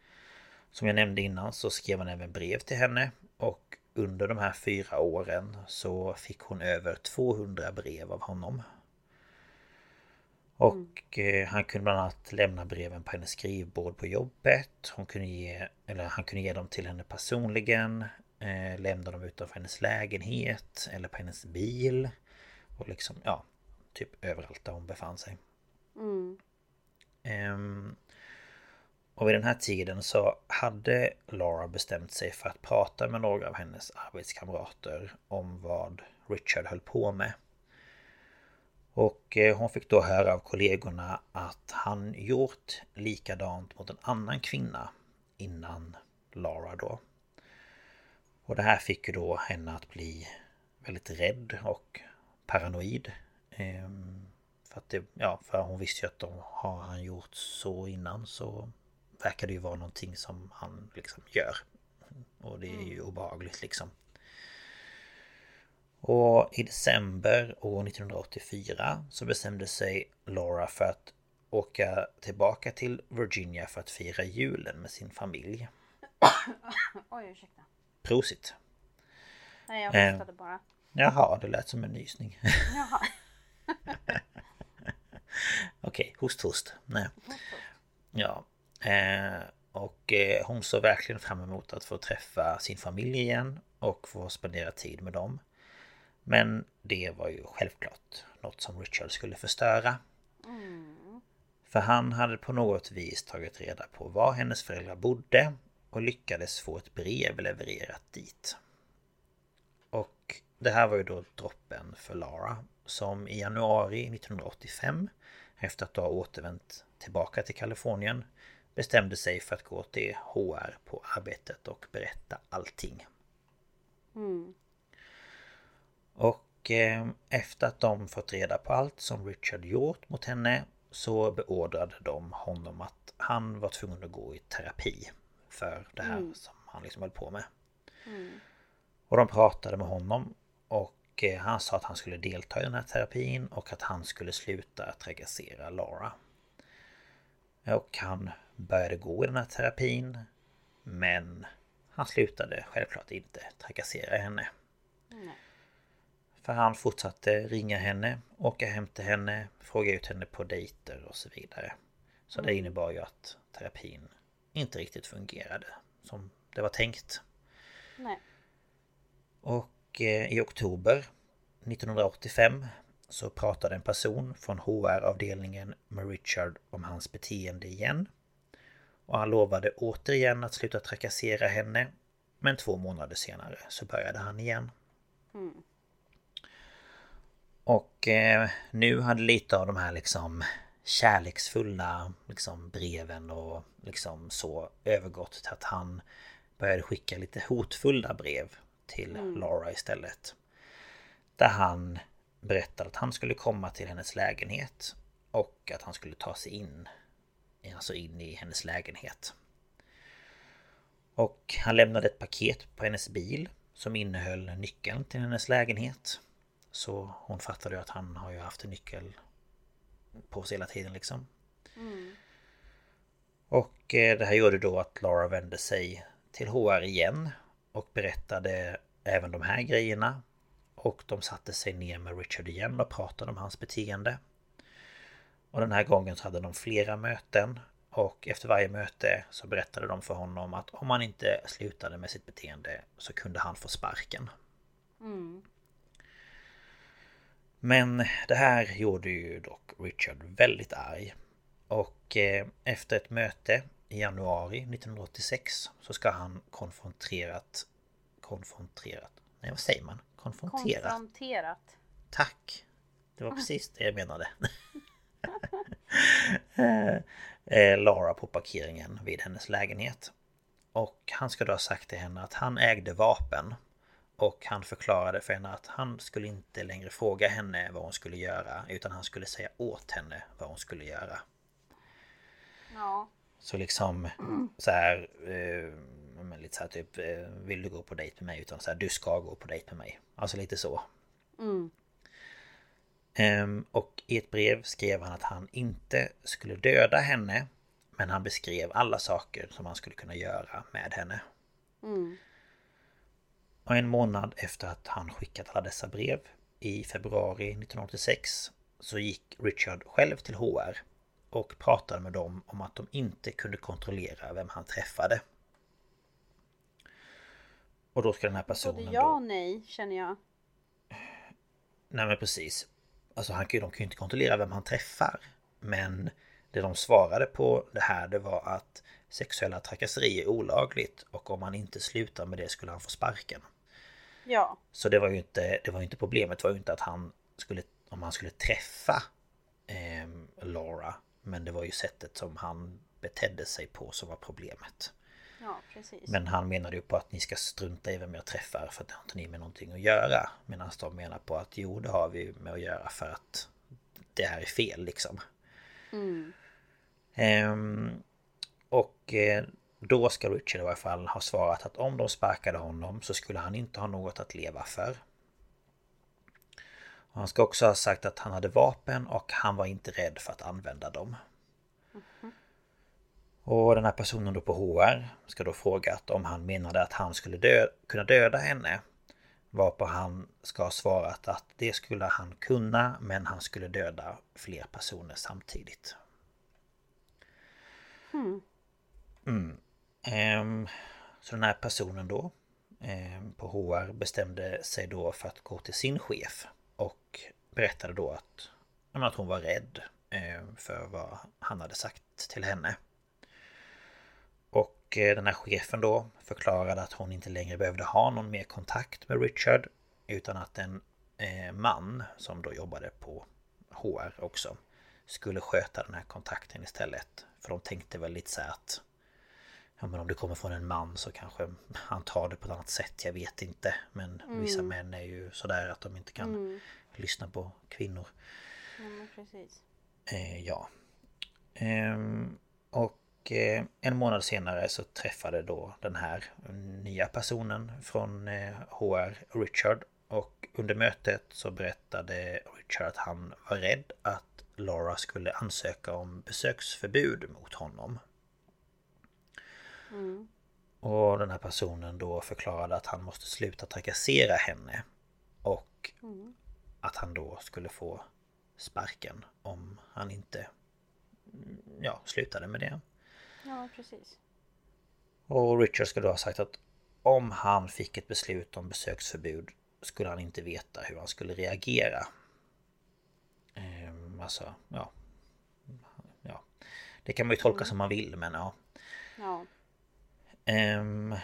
som jag nämnde innan så skrev han även brev till henne och under de här fyra åren så fick hon över 200 brev av honom. Och eh, han kunde bland annat lämna breven på hennes skrivbord på jobbet. Hon kunde ge, eller han kunde ge dem till henne personligen. Eh, lämna dem utanför hennes lägenhet eller på hennes bil. Och liksom, ja, typ överallt där hon befann sig. Mm. Ehm, och vid den här tiden så hade Laura bestämt sig för att prata med några av hennes arbetskamrater om vad Richard höll på med. Och eh, hon fick då höra av kollegorna att han gjort likadant mot en annan kvinna innan Lara då. Och det här fick ju då henne att bli väldigt rädd och paranoid. Ehm, för att det, ja, för hon visste ju att de har han gjort så innan så verkar det ju vara någonting som han liksom gör. Och det är ju obehagligt liksom. Och i december år 1984 så bestämde sig Laura för att åka tillbaka till Virginia för att fira julen med sin familj. [coughs] Oj, ursäkta. Prosit! Nej, jag Eh. hostade bara. Jaha, det lät som en nysning. Jaha. [laughs] Okej, host host. Nej. Ja. Eh, och eh, hon såg verkligen fram emot att få träffa sin familj igen och få spendera tid med dem. Men det var ju självklart något som Richard skulle förstöra. För han hade på något vis tagit reda på var hennes föräldrar bodde och lyckades få ett brev levererat dit. Och det här var ju då droppen för Lara som i januari 1985 efter att ha återvänt tillbaka till Kalifornien bestämde sig för att gå till HR på arbetet och berätta allting. Och eh, efter att de fått reda på allt som Richard gjort mot henne så beordrade de honom att han var tvungen att gå i terapi för det här som han liksom höll på med. Och de pratade med honom och eh, han sa att han skulle delta i den här terapin och att han skulle sluta trakassera Laura. Och han började gå i den här terapin men han slutade självklart inte trakassera henne. För han fortsatte ringa henne, åka hem till henne, fråga ut henne på dejter och så vidare. Så det innebar ju att terapin inte riktigt fungerade som det var tänkt. Nej. Och eh, i oktober 1985 så pratade en person från HR-avdelningen med Richard om hans beteende igen. Och han lovade återigen att sluta trakassera henne. Men två månader senare så började han igen. Och eh, nu hade lite av de här liksom kärleksfulla liksom breven och liksom så övergått till att han började skicka lite hotfulla brev till Laura istället. Där han berättade att han skulle komma till hennes lägenhet och att han skulle ta sig in Alltså in i hennes lägenhet. Och han lämnade ett paket på hennes bil som innehöll nyckeln till hennes lägenhet. Så hon fattade ju att han har ju haft en nyckel på sig hela tiden liksom. Och eh, det här gjorde då att Laura vände sig till HR igen och berättade även de här grejerna. Och de satte sig ner med Richard igen och pratade om hans beteende. Och den här gången så hade de flera möten och efter varje möte så berättade de för honom att om han inte slutade med sitt beteende så kunde han få sparken. Men det här gjorde ju dock Richard väldigt arg. Och eh, efter ett möte i januari 1986 så ska han konfronterat... Konfronterat? Nej vad säger man? Konfronterat? Konfronterat. Tack! Det var precis det jag menade. [laughs] [laughs] Eh, Lara på parkeringen vid hennes lägenhet. Och han ska då ha sagt till henne att han ägde vapen. Och han förklarade för henne att han skulle inte längre fråga henne vad hon skulle göra. Utan han skulle säga åt henne vad hon skulle göra. Ja. Så liksom så här, eh, men lite så här typ eh, Vill du gå på dejt med mig? Utan så här, du ska gå på dejt med mig. Alltså lite så. Ehm, och i ett brev skrev han att han inte skulle döda henne. Men han beskrev alla saker som han skulle kunna göra med henne. Och en månad efter att han skickat alla dessa brev i februari 1986 så gick Richard själv till HR och pratade med dem om att de inte kunde kontrollera vem han träffade. Och då ska den här personen Både ja och nej känner jag. Nej men precis. Alltså han, de kan ju inte kontrollera vem han träffar. Men det de svarade på det här det var att sexuella trakasserier är olagligt och om han inte slutar med det skulle han få sparken. Ja. Så det var ju inte, det var inte problemet, det var ju inte att han skulle, om han skulle träffa ehm, Laura. Men det var ju sättet som han betedde sig på som var problemet. Ja, precis. Men han menade ju på att ni ska strunta i vem jag träffar för att det har inte ni med någonting att göra. Medan de menar på att jo det har vi med att göra för att det här är fel liksom. Ehm, och eh, då ska Richard i alla fall ha svarat att om de sparkade honom så skulle han inte ha något att leva för. Han ska också ha sagt att han hade vapen och han var inte rädd för att använda dem. Och den här personen då på HR ska då frågat om han menade att han skulle dö kunna döda henne. Varpå han ska ha svarat att det skulle han kunna men han skulle döda fler personer samtidigt. Mm. Ehm, Ehm, så den här personen då ehm, på HR bestämde sig då för att gå till sin chef och berättade då att, ja, men att hon var rädd ehm, för vad han hade sagt till henne. Och eh, den här chefen då förklarade att hon inte längre behövde ha någon mer kontakt med Richard utan att en eh, man som då jobbade på HR också skulle sköta den här kontakten istället. För de tänkte väl lite så här att Ja men om det kommer från en man så kanske han tar det på ett annat sätt, jag vet inte. Men vissa män är ju sådär att de inte kan lyssna på kvinnor. Ja. Eh, ja. Ehm, och eh, en månad senare så träffade då den här nya personen från eh, HR, Richard. Och under mötet så berättade Richard att han var rädd att Laura skulle ansöka om besöksförbud mot honom. Och den här personen då förklarade att han måste sluta trakassera henne. Och att han då skulle få sparken om han inte mm, ja, slutade med det. Ja, precis. Och Richard skulle då ha sagt att om han fick ett beslut om besöksförbud skulle han inte veta hur han skulle reagera. Ehm, alltså, ja. ja. Det kan man ju tolka som man vill men ja. Ja. Ehm,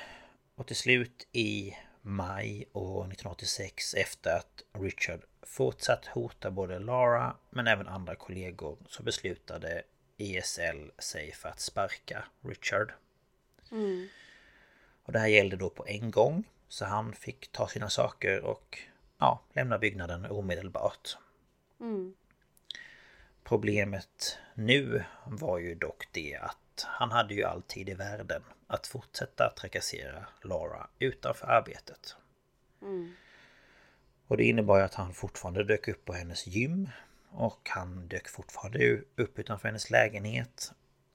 och till slut i maj år 1986 efter att Richard fortsatt hota både Lara men även andra kollegor så beslutade ESL sig för att sparka Richard. Och det här gällde då på en gång så han fick ta sina saker och ja, lämna byggnaden omedelbart. Problemet nu var ju dock det att han hade ju all tid i världen att fortsätta trakassera Laura utanför arbetet. Och det innebar att han fortfarande dök upp på hennes gym och han dök fortfarande upp utanför hennes lägenhet.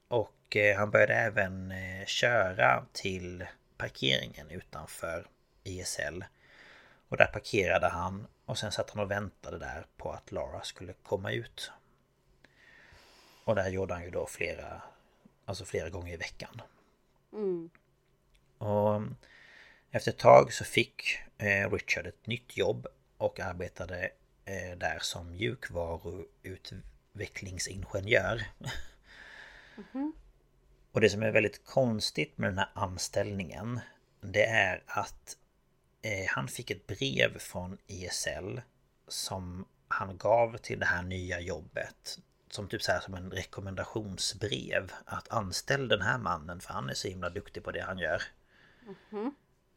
Och eh, han började även eh, köra till parkeringen utanför ISL. Och där parkerade han och sen satt han och väntade där på att Lara skulle komma ut. Och det här gjorde han ju då flera, alltså flera gånger i veckan. Och efter ett tag så fick eh, Richard ett nytt jobb och arbetade eh, där som mjukvaruutvecklingsingenjör. [laughs] Och det som är väldigt konstigt med den här anställningen det är att eh, han fick ett brev från ISL som han gav till det här nya jobbet. Som typ så här som en rekommendationsbrev. Att anställ den här mannen för han är så himla duktig på det han gör.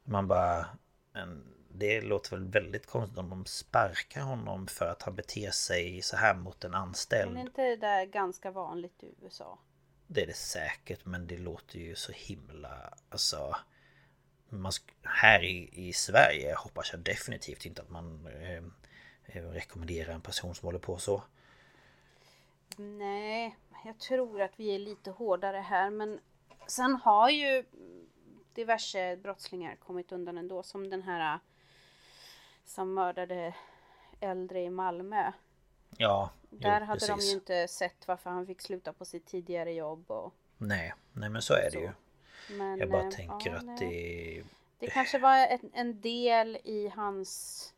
Man bara... Men det låter väl väldigt konstigt om de sparkar honom för att han beter sig så här mot en Men anställd. är inte det där ganska vanligt i USA? Det är det säkert men det låter ju så himla... Alltså... Man, här i, i Sverige hoppas jag definitivt inte att man eh, eh, rekommenderar en person som håller på så. Nej, jag tror att vi är lite hårdare här men sen har ju diverse brottslingar kommit undan ändå som den här äh, som mördade äldre i Malmö. Ja, Där Jo, hade de precis. ju inte sett varför han fick sluta på sitt tidigare jobb och Nej, nej men så är det Så. ju. men, Jag bara eh, tänker ja, att nej. det... Det kanske var en, en del i hans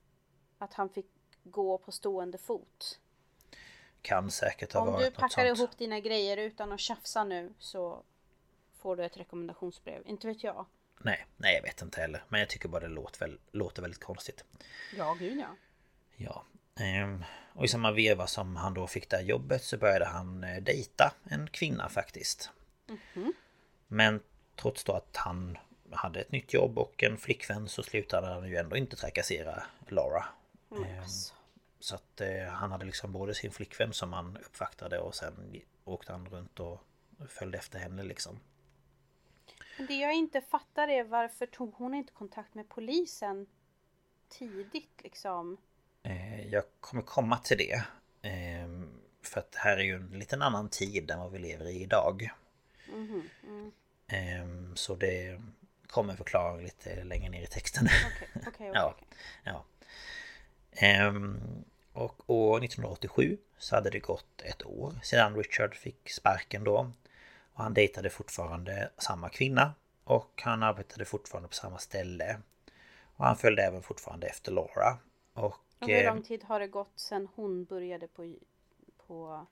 att han fick gå på stående fot. Kan säkert ha Om varit du något packar sånt. ihop dina grejer utan att tjafsa nu så får du ett rekommendationsbrev. Inte vet jag. Nej, nej jag vet inte heller. Men jag tycker bara det låter, väl, låter väldigt konstigt. Ja, gud ja. Ja. Ehm, och i samma veva som han då fick det här jobbet så började han eh, dejta en kvinna faktiskt. Men trots då att han hade ett nytt jobb och en flickvän så slutade han ju ändå inte trakassera Laura. Ehm, Alltså. Så att eh, han hade liksom både sin flickvän som han uppvaktade och sen åkte han runt och följde efter henne liksom. Men det jag inte fattar är varför tog hon inte kontakt med polisen tidigt liksom? Eh, Jag kommer komma till det. Ehm, För att det här är ju en liten annan tid än vad vi lever i idag. Mhm, mm. Ehm, Så det kommer förklara lite längre ner i texten. Okej, okej, okej. [laughs] Ja. ja. Och år 1987 så hade det gått ett år sedan Richard fick sparken då. Och han dejtade fortfarande samma kvinna. Och han arbetade fortfarande på samma ställe. Och han följde även fortfarande efter Laura. Och... Och hur eh, lång tid har det gått sedan hon började på... på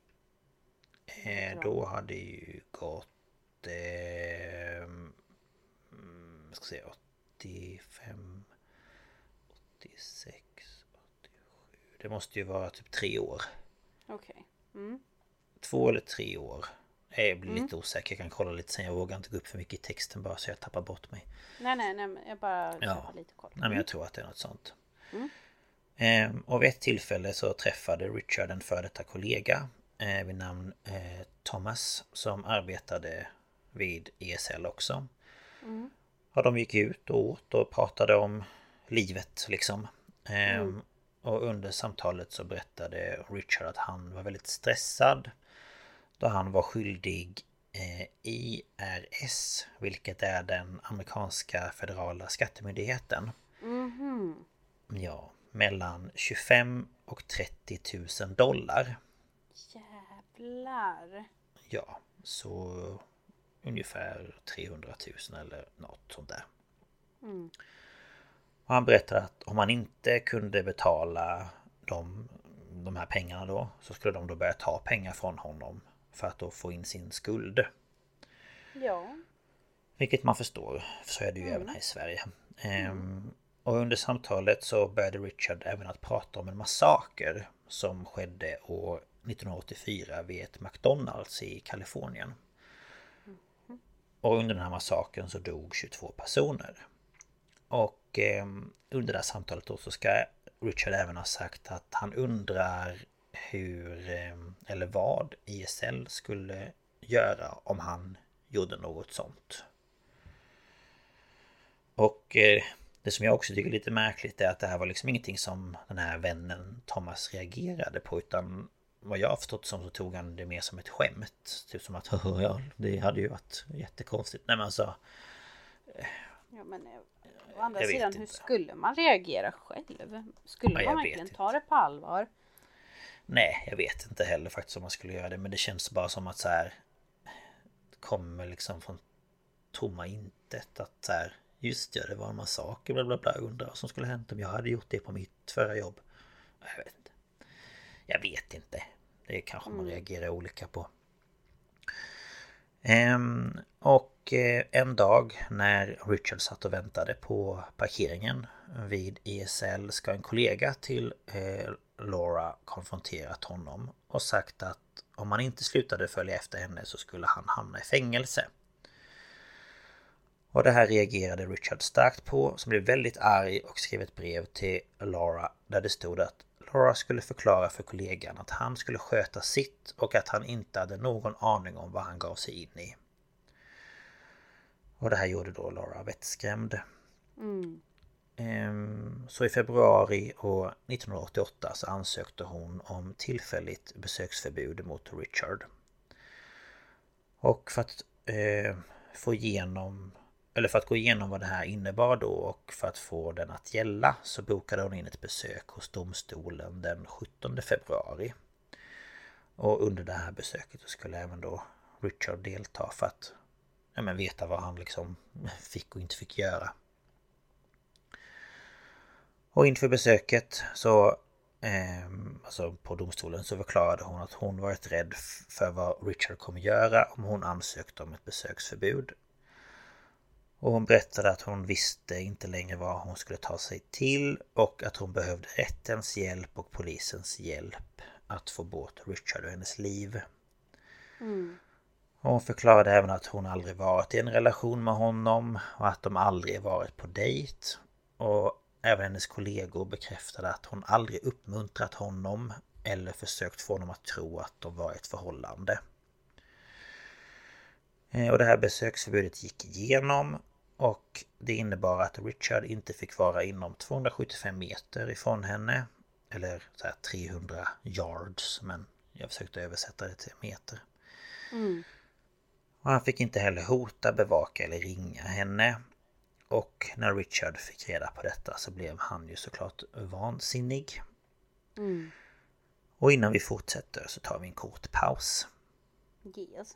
Eh, då hade ju gått... Eh, ska se, 85... 86... 87... Det måste ju vara typ tre år. Okej. Mm. Två eller tre år. Jag blir lite osäker, jag kan kolla lite sen. Jag vågar inte gå upp för mycket i texten bara så jag tappar bort mig. Nej, nej, nej. Jag bara Ja. lite koll. Nej men jag tror att det är något sånt. Eh, och vid ett tillfälle så träffade Richard en före detta kollega eh, vid namn eh, Thomas som arbetade vid ESL också. Och de gick ut och åt och pratade om livet liksom. Eh, Och under samtalet så berättade Richard att han var väldigt stressad då han var skyldig eh, IRS, vilket är den amerikanska federala skattemyndigheten. Mhm. Ja, mellan 25 och 30 000 dollar. Jävlar. Ja, så ungefär 300 000 eller något sånt där. Mm. Och han berättade att om han inte kunde betala de, de här pengarna då så skulle de då börja ta pengar från honom för att då få in sin skuld. Ja. Vilket man förstår, för så är det ju även här i Sverige. Ehm, och under samtalet så började Richard även att prata om en massaker som skedde år 1984 vid ett McDonalds i Kalifornien. Och under den här massakern så dog 22 personer. Och och eh, under det här samtalet då så ska Richard även ha sagt att han undrar hur, eh, eller vad ISL skulle göra om han gjorde något sånt. Och eh, det som jag också tycker är lite märkligt är att det här var liksom ingenting som den här vännen Thomas reagerade på utan vad jag har förstått som så tog han det mer som ett skämt. Typ som att [laughs] ja, det hade ju varit jättekonstigt. Nej men alltså eh, Ja men å andra Jag sidan hur inte. skulle man reagera själv? Skulle Ja, man verkligen ta det på allvar? Nej, jag vet inte heller faktiskt om man skulle göra det men det känns bara som att så här kommer liksom från tomma intet att så här just ja, det var en massaker bla bla bla undrar vad som skulle hänt om jag hade gjort det på mitt förra jobb. Jag vet inte. Jag vet inte. Det kanske man reagerar olika på. Ehm, och eh, en dag när Richard satt och väntade på parkeringen vid ESL ska en kollega till eh, Laura konfronterat honom och sagt att om han inte slutade följa efter henne så skulle han hamna i fängelse. Och det här reagerade Richard starkt på som blev väldigt arg och skrev ett brev till Laura där det stod att Laura skulle förklara för kollegan att han skulle sköta sitt och att han inte hade någon aning om vad han gav sig in i. Och det här gjorde då Laura vettskrämd. Ehm, Så i februari år 1988 så ansökte hon om tillfälligt besöksförbud mot Richard. Och för att eh, få igenom eller för att gå igenom vad det här innebar då och för att få den att gälla så bokade hon in ett besök hos domstolen den 17 februari. Och under det här besöket så skulle även då Richard delta för att ja, men veta vad han liksom [laughs] fick och inte fick göra. Och inför besöket så eh, Alltså på domstolen så förklarade hon att hon varit rädd för vad Richard kommer göra om hon ansökte om ett besöksförbud. Och hon berättade att hon visste inte längre vad hon skulle ta sig till och att hon behövde rättens hjälp och polisens hjälp att få bort Richard ur hennes liv. Mm. Hon förklarade även att hon aldrig varit i en relation med honom och att de aldrig varit på dejt. Och även hennes kollegor bekräftade att hon aldrig uppmuntrat honom eller försökt få honom att tro att de var ett förhållande. Eh, och det här besöksförbudet gick igenom och det innebar att Richard inte fick vara inom 275 meter ifrån henne. Eller så 300 yards, men jag försökte översätta det till meter. Mm. Och han fick inte heller hota, bevaka eller ringa henne. Och när Richard fick reda på detta så blev han ju såklart vansinnig. Mm. Och innan vi fortsätter så tar vi en kort paus. Yes.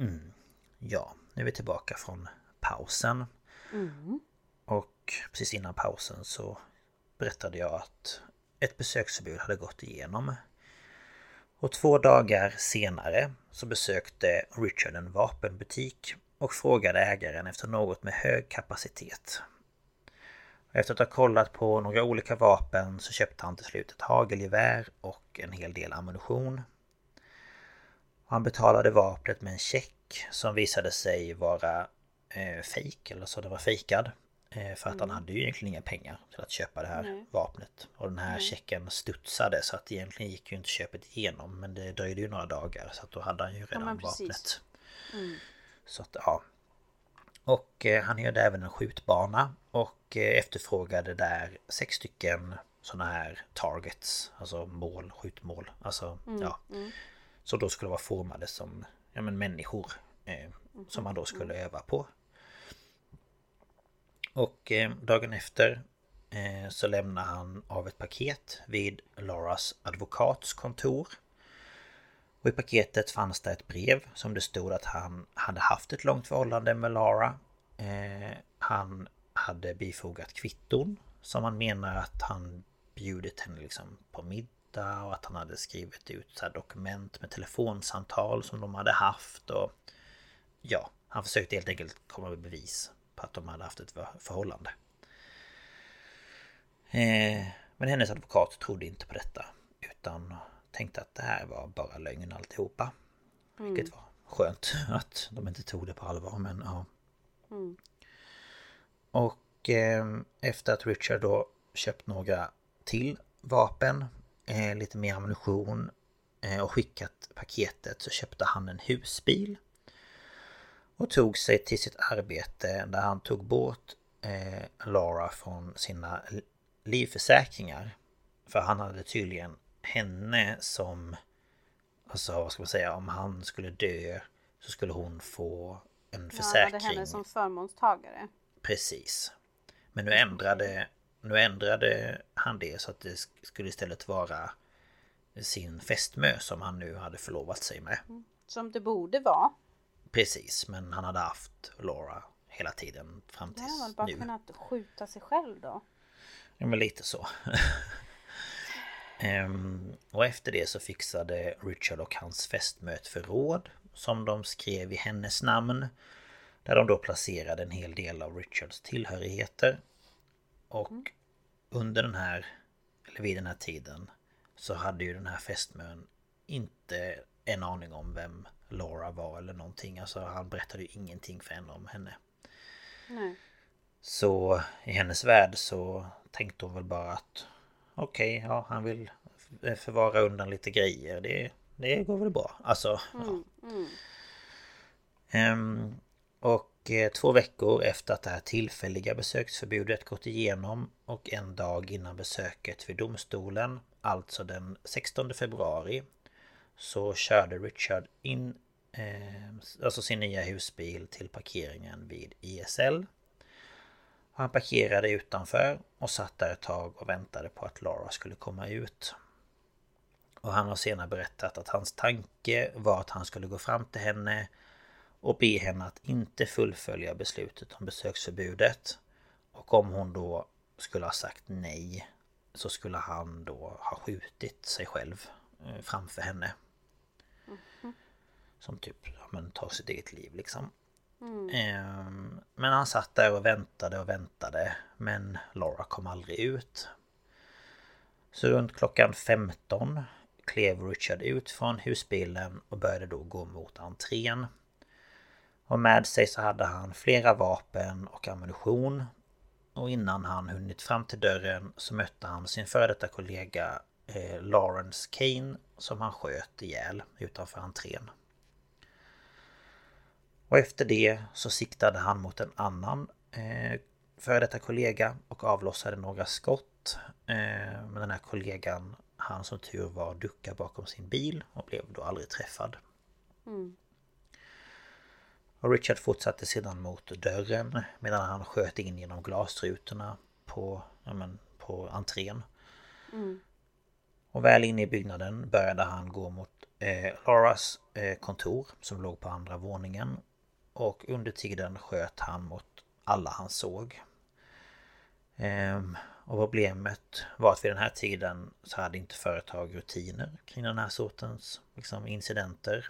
Mm. Ja, nu är vi tillbaka från pausen. Mm. Och precis innan pausen så berättade jag att ett besöksförbud hade gått igenom. Och två dagar senare så besökte Richard en vapenbutik och frågade ägaren efter något med hög kapacitet. Efter att ha kollat på några olika vapen så köpte han till slut ett hagelgevär och en hel del ammunition. Han betalade vapnet med en check som visade sig vara eh, fejk, eller så det var fejkad. Eh, för att mm. han hade ju egentligen inga pengar till att köpa det här Nej. vapnet. Och den här Nej. checken studsade så att egentligen gick ju inte köpet igenom. Men det dröjde ju några dagar så att då hade han ju redan ja, vapnet. Mm. Så att ja. Och eh, han hyrde även en skjutbana och eh, efterfrågade där sex stycken sådana här targets, alltså mål, skjutmål. Alltså mm, ja. Mm. Så då skulle vara formade som ja, men människor eh, som man då skulle öva på. Och eh, dagen efter eh, så lämnar han av ett paket vid Lauras advokats kontor. Och i paketet fanns det ett brev som det stod att han hade haft ett långt förhållande med Lara. Eh, han hade bifogat kvitton som han menar att han bjudit henne liksom på middag och att han hade skrivit ut så dokument med telefonsamtal som de hade haft och ja, han försökte helt enkelt komma med bevis på att de hade haft ett förhållande. Eh, men hennes advokat trodde inte på detta utan tänkte att det här var bara lögn alltihopa. Mm. Vilket var skönt [laughs] att de inte tog det på allvar men ja. Mm. Och eh, efter att Richard då köpt några till vapen, eh, lite mer ammunition eh, och skickat paketet så köpte han en husbil. Och tog sig till sitt arbete där han tog bort eh, Laura från sina livförsäkringar. För han hade tydligen henne som... Alltså vad ska man säga, om han skulle dö så skulle hon få en försäkring. Ja, hade henne som förmånstagare. Precis. Men nu ändrade, nu ändrade han det så att det skulle istället vara sin fästmö som han nu hade förlovat sig med. Mm. Som det borde vara. Precis, men han hade haft Laura hela tiden fram Då hade man tills bara nu. kunnat skjuta sig själv då. Ja men lite så. [laughs] Ehm, och efter det så fixade Richard och hans fästmö ett förråd som de skrev i hennes namn. Där de då placerade en hel del av Richards tillhörigheter. Och under den här, eller vid den här tiden, så hade ju den här fästmön inte en aning om vem Laura var eller någonting. Alltså han berättade ju ingenting för henne om henne. Nej. Så i hennes värld så tänkte hon väl bara att Okej, ja han vill förvara undan lite grejer. Det, det går väl bra. Alltså, ja. Ehm, och och eh, två veckor efter att det här tillfälliga besöksförbudet gått igenom och en dag innan besöket vid domstolen, alltså den 16 februari, så körde Richard in eh, alltså sin nya husbil till parkeringen vid ISL. Han parkerade utanför och satt där ett tag och väntade på att Laura skulle komma ut. Och han har senare berättat att hans tanke var att han skulle gå fram till henne och be henne att inte fullfölja beslutet om besöksförbudet. Och om hon då skulle ha sagt nej så skulle han då ha skjutit sig själv eh, framför henne. Som typ, ja men tar sitt eget liv liksom. Ehm, Men han satt där och väntade och väntade Men Laura kom aldrig ut Så runt klockan 15 klev Richard ut från husbilen och började då gå mot entrén. Och med sig så hade han flera vapen och ammunition. Och innan han hunnit fram till dörren så mötte han sin före detta kollega eh, Lawrence Kane som han sköt ihjäl utanför entrén. Och efter det så siktade han mot en annan eh, före detta kollega och avlossade några skott. Eh, men den här kollegan, han som tur var, duckade bakom sin bil och blev då aldrig träffad. Mm. Och Richard fortsatte sedan mot dörren medan han sköt in genom glasrutorna på, ja men, på entrén. Och väl inne i byggnaden började han gå mot eh, Lauras eh, kontor som låg på andra våningen. Och under tiden sköt han mot alla han såg. Ehm, och problemet var att vid den här tiden så hade inte företag rutiner kring den här sortens liksom, incidenter.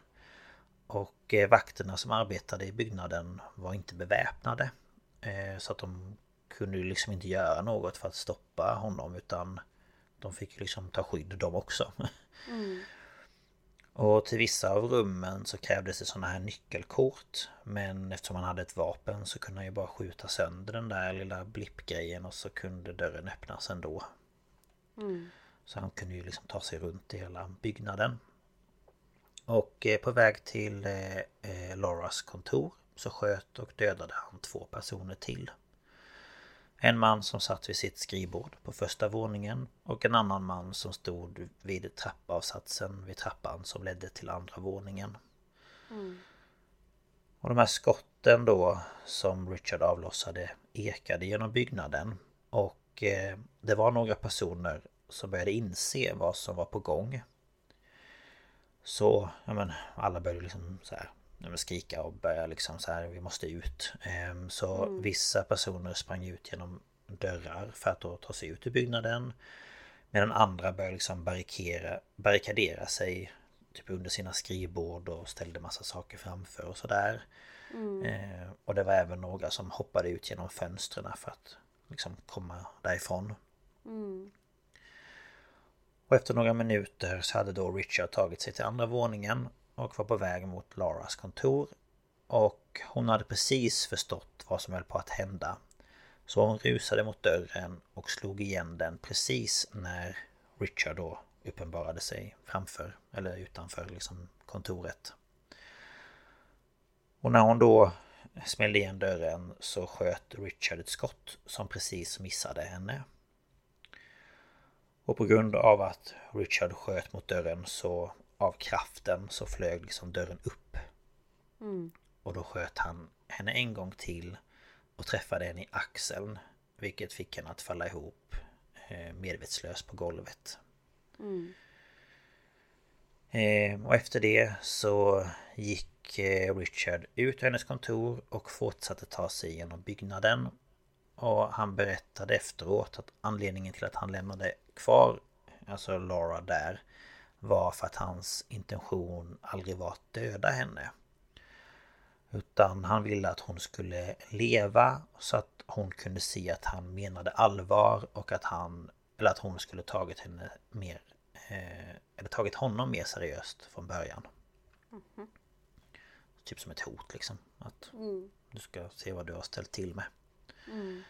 Och eh, vakterna som arbetade i byggnaden var inte beväpnade. Eh, så att de kunde ju liksom inte göra något för att stoppa honom utan de fick liksom ta skydd de också. [laughs] Och till vissa av rummen så krävdes det sådana här nyckelkort. Men eftersom han hade ett vapen så kunde han ju bara skjuta sönder den där lilla blippgrejen och så kunde dörren öppnas ändå. Så han kunde ju liksom ta sig runt i hela byggnaden. Och eh, på väg till eh, eh, Lauras kontor så sköt och dödade han två personer till. En man som satt vid sitt skrivbord på första våningen och en annan man som stod vid trappavsatsen vid trappan som ledde till andra våningen. Och de här skotten då som Richard avlossade ekade genom byggnaden och eh, det var några personer som började inse vad som var på gång. Så, ja men alla började liksom så här ja, skrika och börja liksom så här, vi måste ut. Ehm, Så vissa personer sprang ut genom dörrar för att då ta sig ut ur byggnaden. Medan andra började liksom barrikera, barrikadera sig typ under sina skrivbord och ställde massa saker framför och sådär. Eh, och det var även några som hoppade ut genom fönstren för att liksom komma därifrån. Och efter några minuter så hade då Richard tagit sig till andra våningen och var på väg mot Laras kontor. Och hon hade precis förstått vad som höll på att hända. Så hon rusade mot dörren och slog igen den precis när Richard då uppenbarade sig framför eller utanför liksom kontoret. Och när hon då smällde igen dörren så sköt Richard ett skott som precis missade henne. Och på grund av att Richard sköt mot dörren så av kraften så flög liksom dörren upp. Och då sköt han henne en gång till och träffade henne i axeln. Vilket fick henne att falla ihop eh, medvetslös på golvet. Eh, och efter det så gick eh, Richard ut ur hennes kontor och fortsatte ta sig genom byggnaden. Och han berättade efteråt att anledningen till att han lämnade kvar alltså Laura där var för att hans intention aldrig var att döda henne. Utan han ville att hon skulle leva så att hon kunde se att han menade allvar och att han eller att hon skulle tagit henne mer eh, Eller tagit honom mer seriöst från början. Mhm. Typ som ett hot liksom. Att Mm. du ska se vad du har ställt till med. Mm.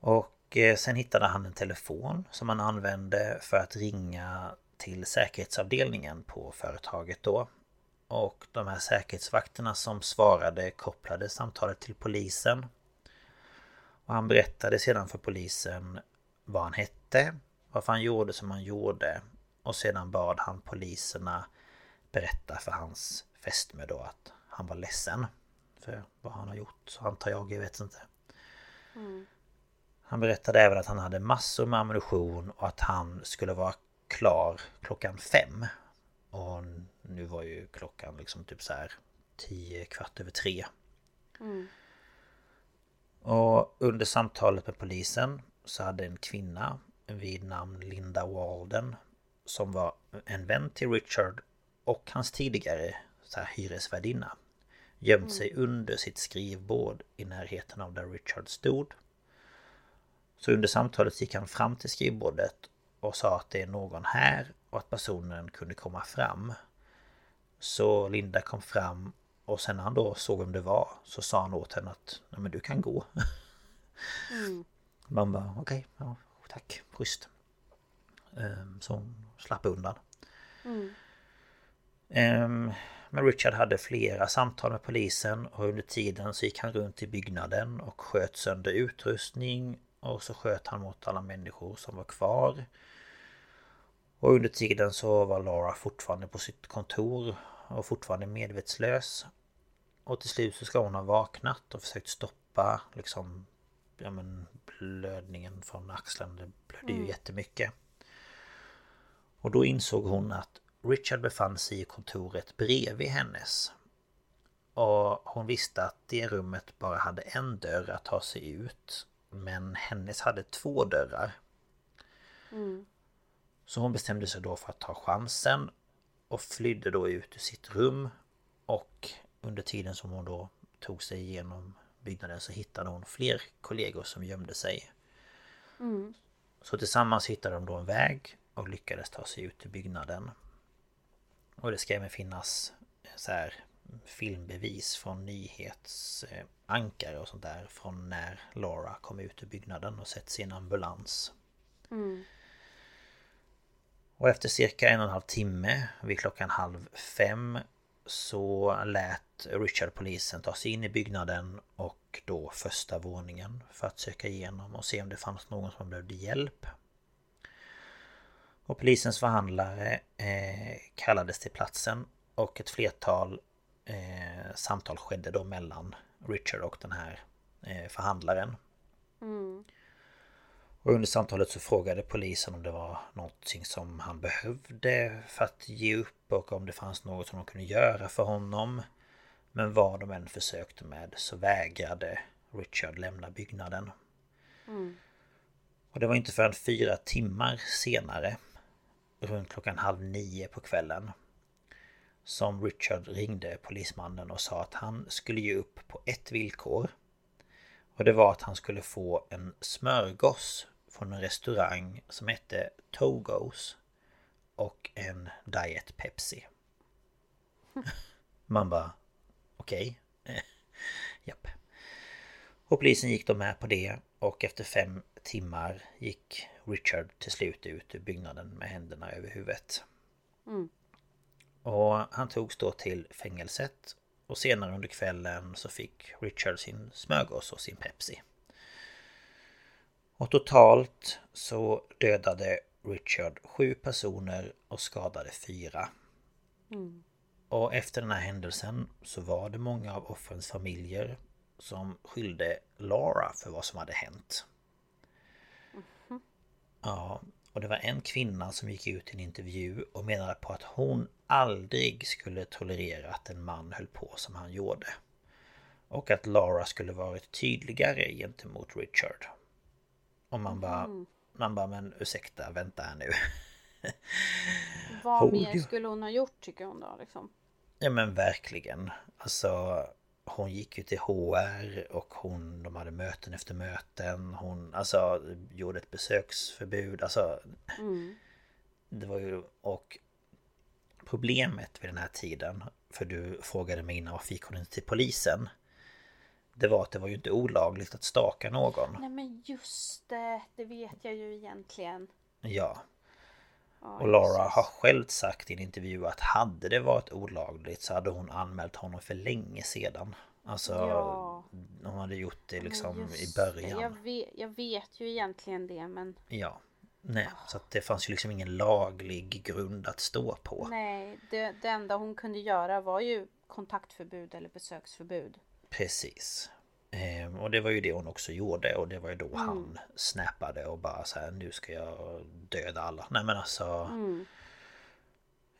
Och och eh, sen hittade han en telefon som han använde för att ringa till säkerhetsavdelningen på företaget då. Och de här säkerhetsvakterna som svarade kopplade samtalet till polisen. Och han berättade sedan för polisen vad han hette, varför han gjorde som han gjorde och sedan bad han poliserna berätta för hans fästmö då att han var ledsen för vad han har gjort, så antar jag, jag vet inte. Mm. Han berättade även att han hade massor med ammunition och att han skulle vara klar klockan fem. Och nu var ju klockan liksom typ så här tio kvart över tre. Mm. Och under samtalet med polisen så hade en kvinna vid namn Linda Walden som var en vän till Richard och hans tidigare så här, hyresvärdinna gömt sig under sitt skrivbord i närheten av där Richard stod. Så under samtalet gick han fram till skrivbordet och sa att det är någon här och att personen kunde komma fram. Så Linda kom fram och sen när han då såg vem det var så sa han åt henne att Nej men du kan gå. Mm. Man bara okej, ja, tack, schysst. Ehm, Så hon slapp undan. Mm. Ehm, Men Richard hade flera samtal med polisen och under tiden så gick han runt i byggnaden och sköt sönder utrustning och så sköt han mot alla människor som var kvar. Och under tiden så var Laura fortfarande på sitt kontor och fortfarande medvetslös. Och till slut så ska hon ha vaknat och försökt stoppa liksom ja men blödningen från axeln. Det blödde ju Mm. jättemycket. Och då insåg hon att Richard befann sig i kontoret bredvid hennes. Och hon visste att det rummet bara hade en dörr att ta sig ut. Men hennes hade två dörrar. Mm. Så hon bestämde sig då för att ta chansen och flydde då ut ur sitt rum. Och under tiden som hon då tog sig igenom byggnaden så hittade hon fler kollegor som gömde sig. Mm. Så tillsammans hittade de då en väg och lyckades ta sig ut ur byggnaden. Och det ska även finnas så här filmbevis från nyhetsankare och sånt där från när Laura kom ut ur byggnaden och sett sin ambulans. Mm. Och efter cirka en och en halv timme vid klockan halv fem så lät Richard polisen ta sig in i byggnaden och då första våningen för att söka igenom och se om det fanns någon som behövde hjälp. Och polisens förhandlare eh, kallades till platsen och ett flertal eh, samtal skedde då mellan Richard och den här eh, förhandlaren. Mm. Och under samtalet så frågade polisen om det var någonting som han behövde för att ge upp och om det fanns något som de kunde göra för honom. Men vad de än försökte med så vägrade Richard lämna byggnaden. Mm. Och det var inte förrän fyra timmar senare, runt klockan halv nio på kvällen, som Richard ringde polismannen och sa att han skulle ge upp på ett villkor. Och det var att han skulle få en smörgås från en restaurang som hette Togos och en Diet Pepsi. [laughs] Man bara okej. Okay. [laughs] Japp. Och polisen gick då med på det och efter fem timmar gick Richard till slut ut ur byggnaden med händerna över huvudet. Mm. Och han togs då till fängelset och senare under kvällen så fick Richard sin smörgås och sin Pepsi. Och totalt så dödade Richard sju personer och skadade fyra. Mm. Och efter den här händelsen så var det många av offrens familjer som skyllde Laura för vad som hade hänt. Ja, Och det var en kvinna som gick ut i en intervju och menade på att hon aldrig skulle tolerera att en man höll på som han gjorde. Och att Laura skulle varit tydligare gentemot Richard. Och man bara... Mm. Man bara, men ursäkta, vänta här nu. Vad mer skulle hon ha gjort tycker hon då liksom? Ja men verkligen. Alltså hon gick ju till HR och hon, de hade möten efter möten. Hon alltså gjorde ett besöksförbud. Alltså Mm. det var ju och problemet vid den här tiden för du frågade mig innan varför gick hon inte till polisen? Det var att det var ju inte olagligt att staka någon. Nej men just det, det vet jag ju egentligen. Ja. Och Laura har själv sagt i en intervju att hade det varit olagligt så hade hon anmält honom för länge sedan. Alltså Ja. hon hade gjort det liksom i början. Jag vet, jag vet ju egentligen det men Ja. Nej, så att det fanns ju liksom ingen laglig grund att stå på. nej, det, det enda hon kunde göra var ju kontaktförbud eller besöksförbud. Precis. Ehm, och det var ju det hon också gjorde och det var ju då Mm. han snappade och bara så här nu ska jag döda alla. Nej men alltså Mm.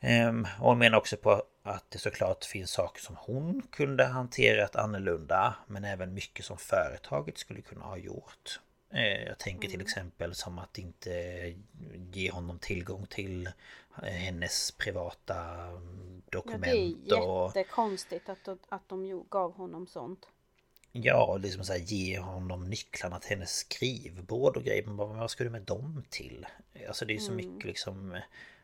Ehm, och hon menar också på att det såklart finns saker som hon kunde hanterat annorlunda men även mycket som företaget skulle kunna ha gjort. Eh, Jag tänker till exempel som att inte ge honom tillgång till eh, hennes privata mm, Ja, dokument det är och jättekonstigt att, de- att de gav honom sånt. Ja, liksom så här, ge honom nycklarna till hennes skrivbord och grejer. Men vad ska du med dem till? Alltså det är så mycket liksom...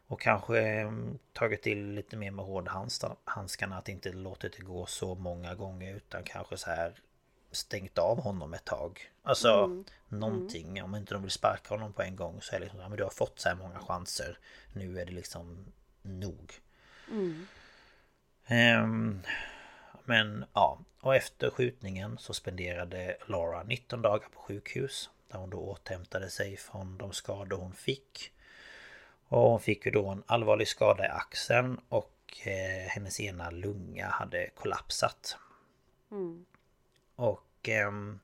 Och kanske eh, tagit till lite mer med hårdhandskarna. Att inte låtit det gå så många gånger utan kanske så här stängt av honom ett tag. Alltså någonting. Om inte de vill sparka honom på en gång så är det liksom, ja, men du har fått så här många chanser. Nu är det liksom nog. Ehm, men ja, och efter skjutningen så spenderade Laura 19 dagar på sjukhus. Där hon då återhämtade sig från de skador hon fick. Och hon fick ju då en allvarlig skada i axeln och eh, hennes ena lunga hade kollapsat. Och ehm,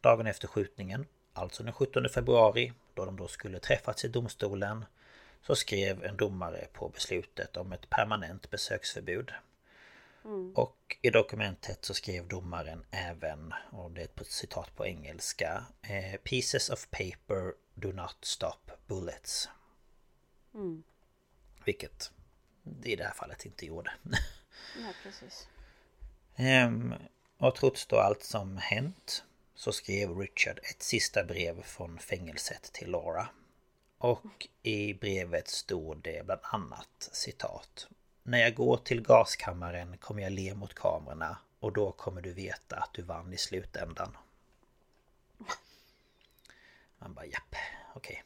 dagen efter skjutningen, alltså den 17 februari, då de då skulle träffats i domstolen, så skrev en domare på beslutet om ett permanent besöksförbud. Och i dokumentet så skrev domaren även, och det är ett citat på engelska, eh, Pieces of paper do not stop bullets. Vilket det i det här fallet inte gjorde. [laughs] Ja, precis. Ehm, och trots då allt som hänt så skrev Richard ett sista brev från fängelset till Laura. Och i brevet stod det bland annat citat. När jag går till gaskammaren kommer jag le mot kamerorna och då kommer du veta att du vann i slutändan. Man bara japp, okej.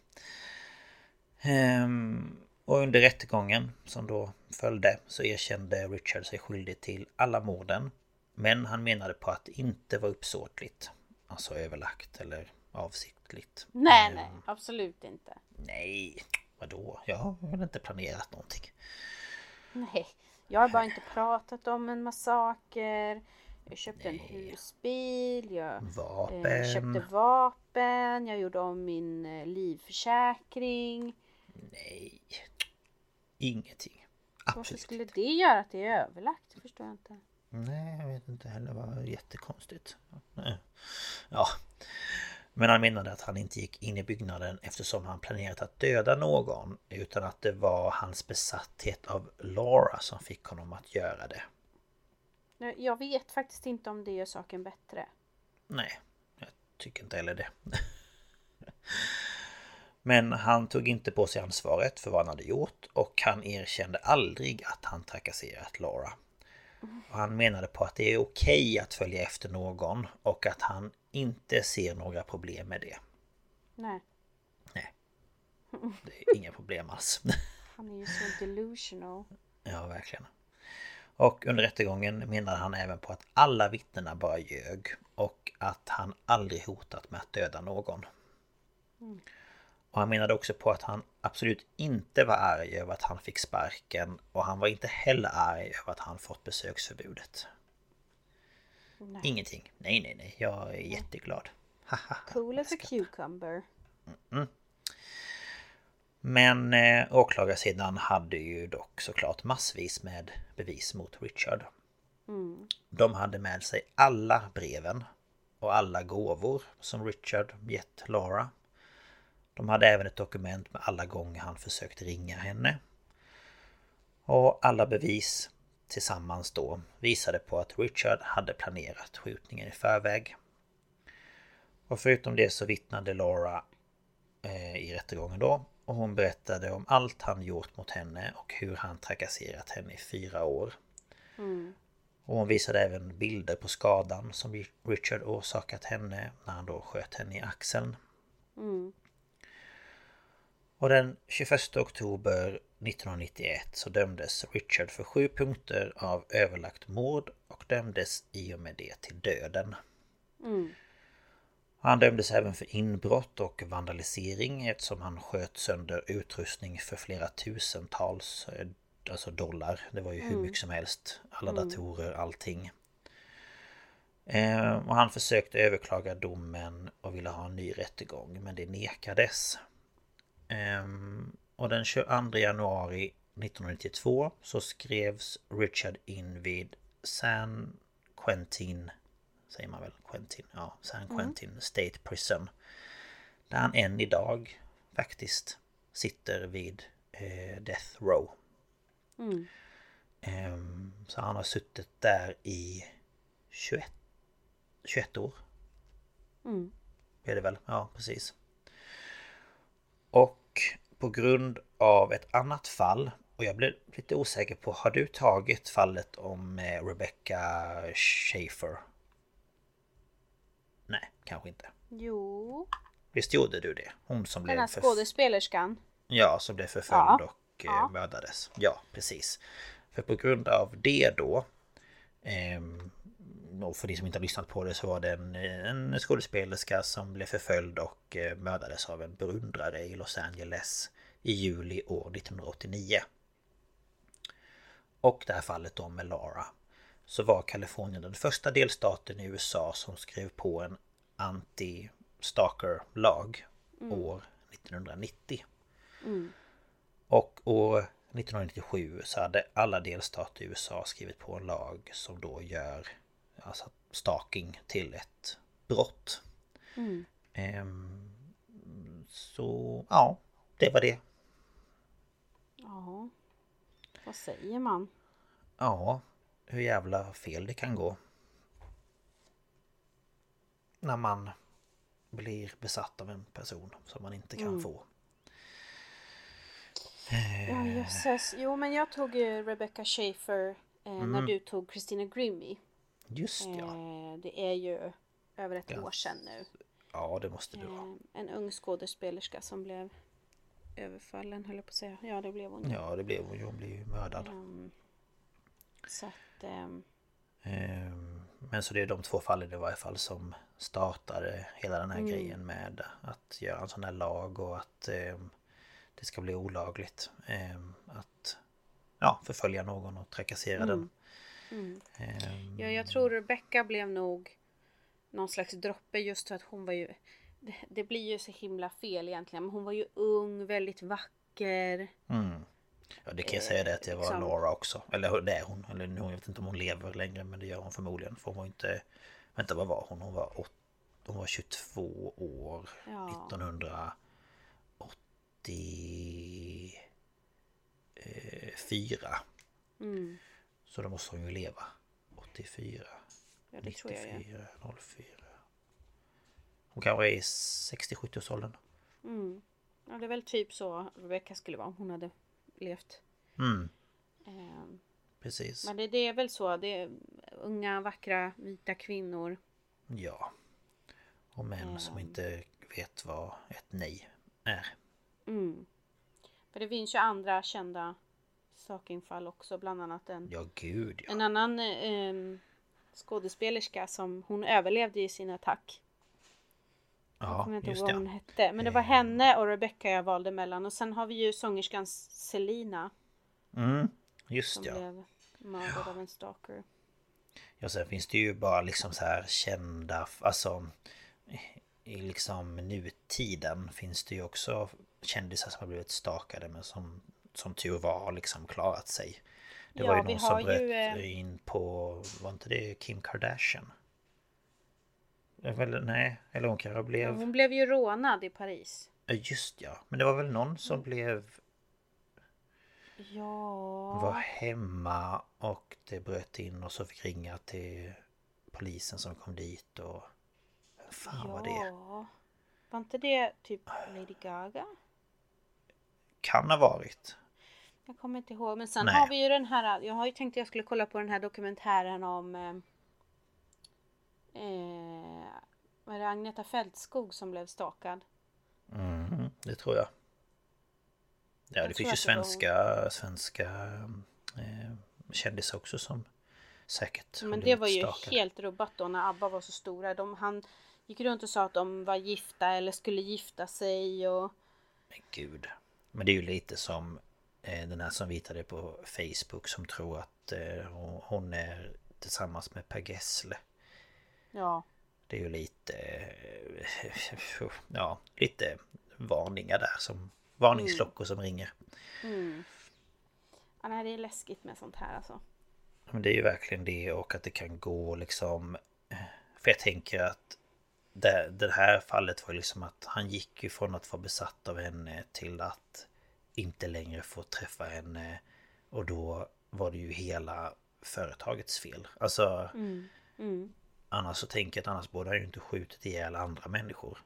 Ehm, och under rättegången som då följde så erkände Richard sig skyldig till alla morden. Men han menade på att det inte var uppsåtligt. Alltså överlagt eller avsiktligt. Nej, Ehm, nej, absolut inte. Nej, vadå? Jag har väl inte planerat någonting. Nej, jag har bara inte pratat om en massaker. Jag köpte en husbil, jag eh, Vapen. köpte vapen, jag gjorde om min eh, livförsäkring. Nej. Ingenting. Varför Absolut skulle inte. det göra att det är överlagt? Det förstår jag inte. Nej, jag vet inte heller. Det var jättekonstigt. Nej. Ja. Men han menade att han inte gick in i byggnaden eftersom han planerat att döda någon. Utan att det var hans besatthet av Laura som fick honom att göra det. Jag vet faktiskt inte om det gör saken bättre. Nej, jag tycker inte heller det. [laughs] Men han tog inte på sig ansvaret för vad han hade gjort och han erkände aldrig att han trakasserat Laura. Och han menade på att det är okej att följa efter någon och att han inte ser några problem med det. Nej, Nej. [laughs] Det är inga problem alls. [laughs] han är ju så delusional. Ja, verkligen. Och under rättegången menade han även på att alla vittnena bara ljög och att han aldrig hotat med att döda någon. Och han menade också på att han absolut inte var arg över att han fick sparken och han var inte heller arg över att han fått besöksförbudet. Nej. Ingenting. Nej, nej, nej. Jag är jätteglad. Cool as a cucumber. Men eh, åklagarsidan hade ju dock såklart massvis med bevis mot Richard. De hade med sig alla breven och alla gåvor som Richard gett Laura. De hade även ett dokument med alla gånger han försökt ringa henne. Och alla bevis tillsammans då visade på att Richard hade planerat skjutningen i förväg. Och förutom det så vittnade Laura eh, i rättegången då och hon berättade om allt han gjort mot henne och hur han trakasserat henne i fyra år. Och hon visade även bilder på skadan som Richard orsakat henne när han då sköt henne i axeln. Och den 21 oktober 1991 så dömdes Richard för sju punkter av överlagt mord och dömdes i och med det till döden. Han dömdes även för inbrott och vandalisering eftersom han sköt sönder utrustning för flera tusentals eh, alltså dollar. Det var ju hur mycket som helst. Alla datorer, allting. Eh, och han försökte överklaga domen och ville ha en ny rättegång men det nekades. Ehm, och den 22 januari 1992 så skrevs Richard in vid San Quentin Säger man väl Quentin? Ja, San Quentin State Prison. Där han än idag faktiskt sitter vid eh, Death Row. Ehm, så han har suttit där i 21, 21 år. Är det väl? Ja, precis. Och på grund av ett annat fall och jag blev lite osäker på, har du tagit fallet om eh, Rebecca Schaefer? Nej, kanske inte. Jo, Visst gjorde du det? Hon som den blev här förf- skådespelerskan. Ja, som blev förföljd Ja. och eh, Ja. mördades. Ja, precis. För på grund av det då ehm, och för de som inte har lyssnat på det så var det en, en skådespelerska som blev förföljd och eh, mördades av en beundrare i Los Angeles i juli år 1989. Och det här fallet då med Lara så var Kalifornien den första delstaten i USA som skrev på en anti-stalker-lag år 1990. Och år 1997 så hade alla delstater i USA skrivit på en lag som då gör alltså stalking till ett brott. Ehm, så ja, det var det. Ja, vad säger man? Ja, hur jävla fel det kan gå. När man blir besatt av en person som man inte kan få. Ja jösses. Jo men jag tog Rebecca Schaefer eh, när du tog Christina Grimmie. Just ja. Eh, det är ju över ett Ja. år sedan nu. Ja, det måste du ha. Eh, en ung skådespelerska som blev överfallen höll jag på att säga. Ja det blev hon. Ja, det blev hon ju. Hon blev ju mördad. Ehm, så att Ehm, Men så det är de två fallen i varje fall som startade hela den här grejen med att göra en sån här lag och att ehm, det ska bli olagligt ehm, att ja, förfölja någon och trakassera den. Ehm, Ja, jag tror Rebecca blev nog någon slags droppe just för att hon var ju... Det, det blir ju så himla fel egentligen, men hon var ju ung, väldigt vacker. Mm. Ja det kan jag säga det att jag var liksom. Laura också. Eller det är hon. Eller nu, jag vet inte om hon lever längre men det gör hon förmodligen. För hon var inte... Vänta vad var hon? Hon var, åt, hon var 22 år. Ja. 1984. Mm. Så då måste hon ju leva. 84. Ja, det tror jag ja. 94, 04. Hon kanske är i 60-70 årsåldern. Mm. Ja, det är väl typ så Rebecca skulle vara om hon hade levt. Mm, Ehm, precis. men det, det är väl så. Det är unga, vackra, vita kvinnor. Ja. Och män som inte vet vad ett nej är. Mm. För det finns ju andra kända sakinfall också. Bland annat en, Ja, gud ja. en annan eh, skådespelerska som hon överlevde i sin attack. Jag Ja, kommer inte ihåg vad hon hette. Men det var henne och Rebecca jag valde mellan. Och sen har vi ju sångerskan Selina. Mm, just Som ja. blev mördad av en stalker. Ja, sen finns det ju bara liksom så här kända, alltså... i liksom nutiden finns det ju också kändisar som har blivit stakade men som, som tur var har liksom klarat sig. Det Ja, var ju någon som bröt ju, eh, in på, var inte det Kim Kardashian? Eller, nej, eller hon kanske blev... Hon blev ju rånad i Paris. Ja, Just ja, men det var väl någon som blev... Ja... Var hemma och det bröt in och så fick ringa till polisen som kom dit och... Vem fan var det? Ja. Var inte det typ Lady Gaga? Kan ha varit. Jag kommer inte ihåg. Men sen Nej. har vi ju den här. Jag har ju tänkt att jag skulle kolla på den här dokumentären om. Eh, eh, vad är det? Agneta Fältskog som blev stakad. Mm, det tror jag. Ja, Jag det finns ju det var svenska, svenska eh, kändisar också som säkert Men det var ju stakade. helt rubbat då när ABBA var så stora. De, han gick runt och sa att de var gifta eller skulle gifta sig och Men gud. Men det är ju lite som den här som vitade på Facebook som tror att eh, hon- är tillsammans med Per Gessle. ja. Det är ju lite... eh, [laughs] Ja, lite varningar där som... Varningsklockor som ringer. Mm. ja. Nej, det är läskigt med sånt här alltså. Men det är ju verkligen det och att det kan gå liksom... För jag tänker att det, det här fallet var liksom att han gick ju från att vara besatt av henne till att inte längre få träffa henne. Och då var det ju hela företagets fel. Alltså Mm. annars så tänker jag att annars borde han ju inte skjutit ihjäl andra människor.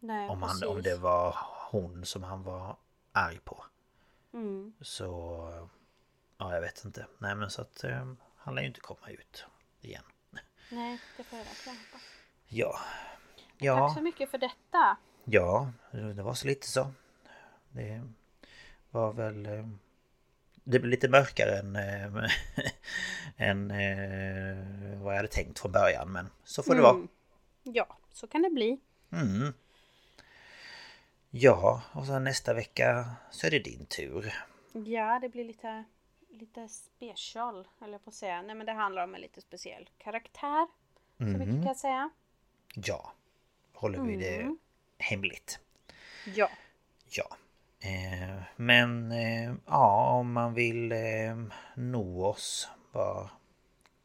Nej, Om, han, precis. om det var hon som han var arg på. Mm. Så... Ja, jag vet inte. Nej men så att eh, han lär ju inte komma ut igen. Nej, det får jag verkligen hoppas. Ja. Tack Ja, så mycket för detta. ja, det var så lite så. Det var väl... eh, Det blev lite mörkare än, eh, [laughs] än eh, vad jag hade tänkt från början. Men så får det vara. Mm. Ja, så kan det bli. Mm. Ja, och så nästa vecka så är det din tur. Ja, det blir lite, lite special, eller på att säga. Nej, men det handlar om en lite speciell karaktär. Så Mm. mycket kan jag säga. Ja, håller vi det hemligt. Ja. Ja. Eh, men eh, ja, om man vill eh, nå oss,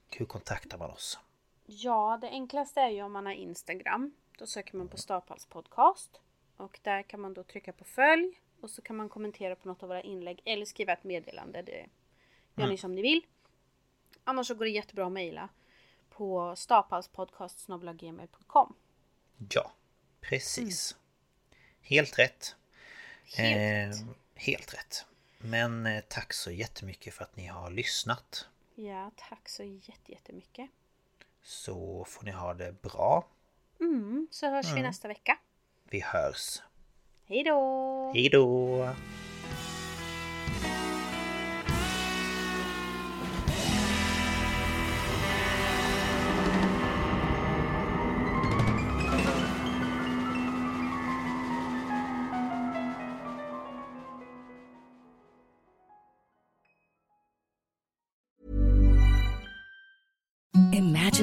hur kontaktar man oss? Ja, det enklaste är ju om man har Instagram. Då söker man på Stapals podcast. Och där kan man då trycka på följ. Och så kan man kommentera på något av våra inlägg. Eller skriva ett meddelande. Det gör ni som ni vill. Annars så går det jättebra att mejla. På staphalspodcast.gmail.com Ja, precis. Helt rätt. Helt Eh, helt rätt. Men eh, tack så jättemycket för att ni har lyssnat. Ja, tack så jätte- jättemycket. Så får ni ha det bra. Mm, så hörs vi nästa vecka. Vi hörs. Hej då! Hej då! Catch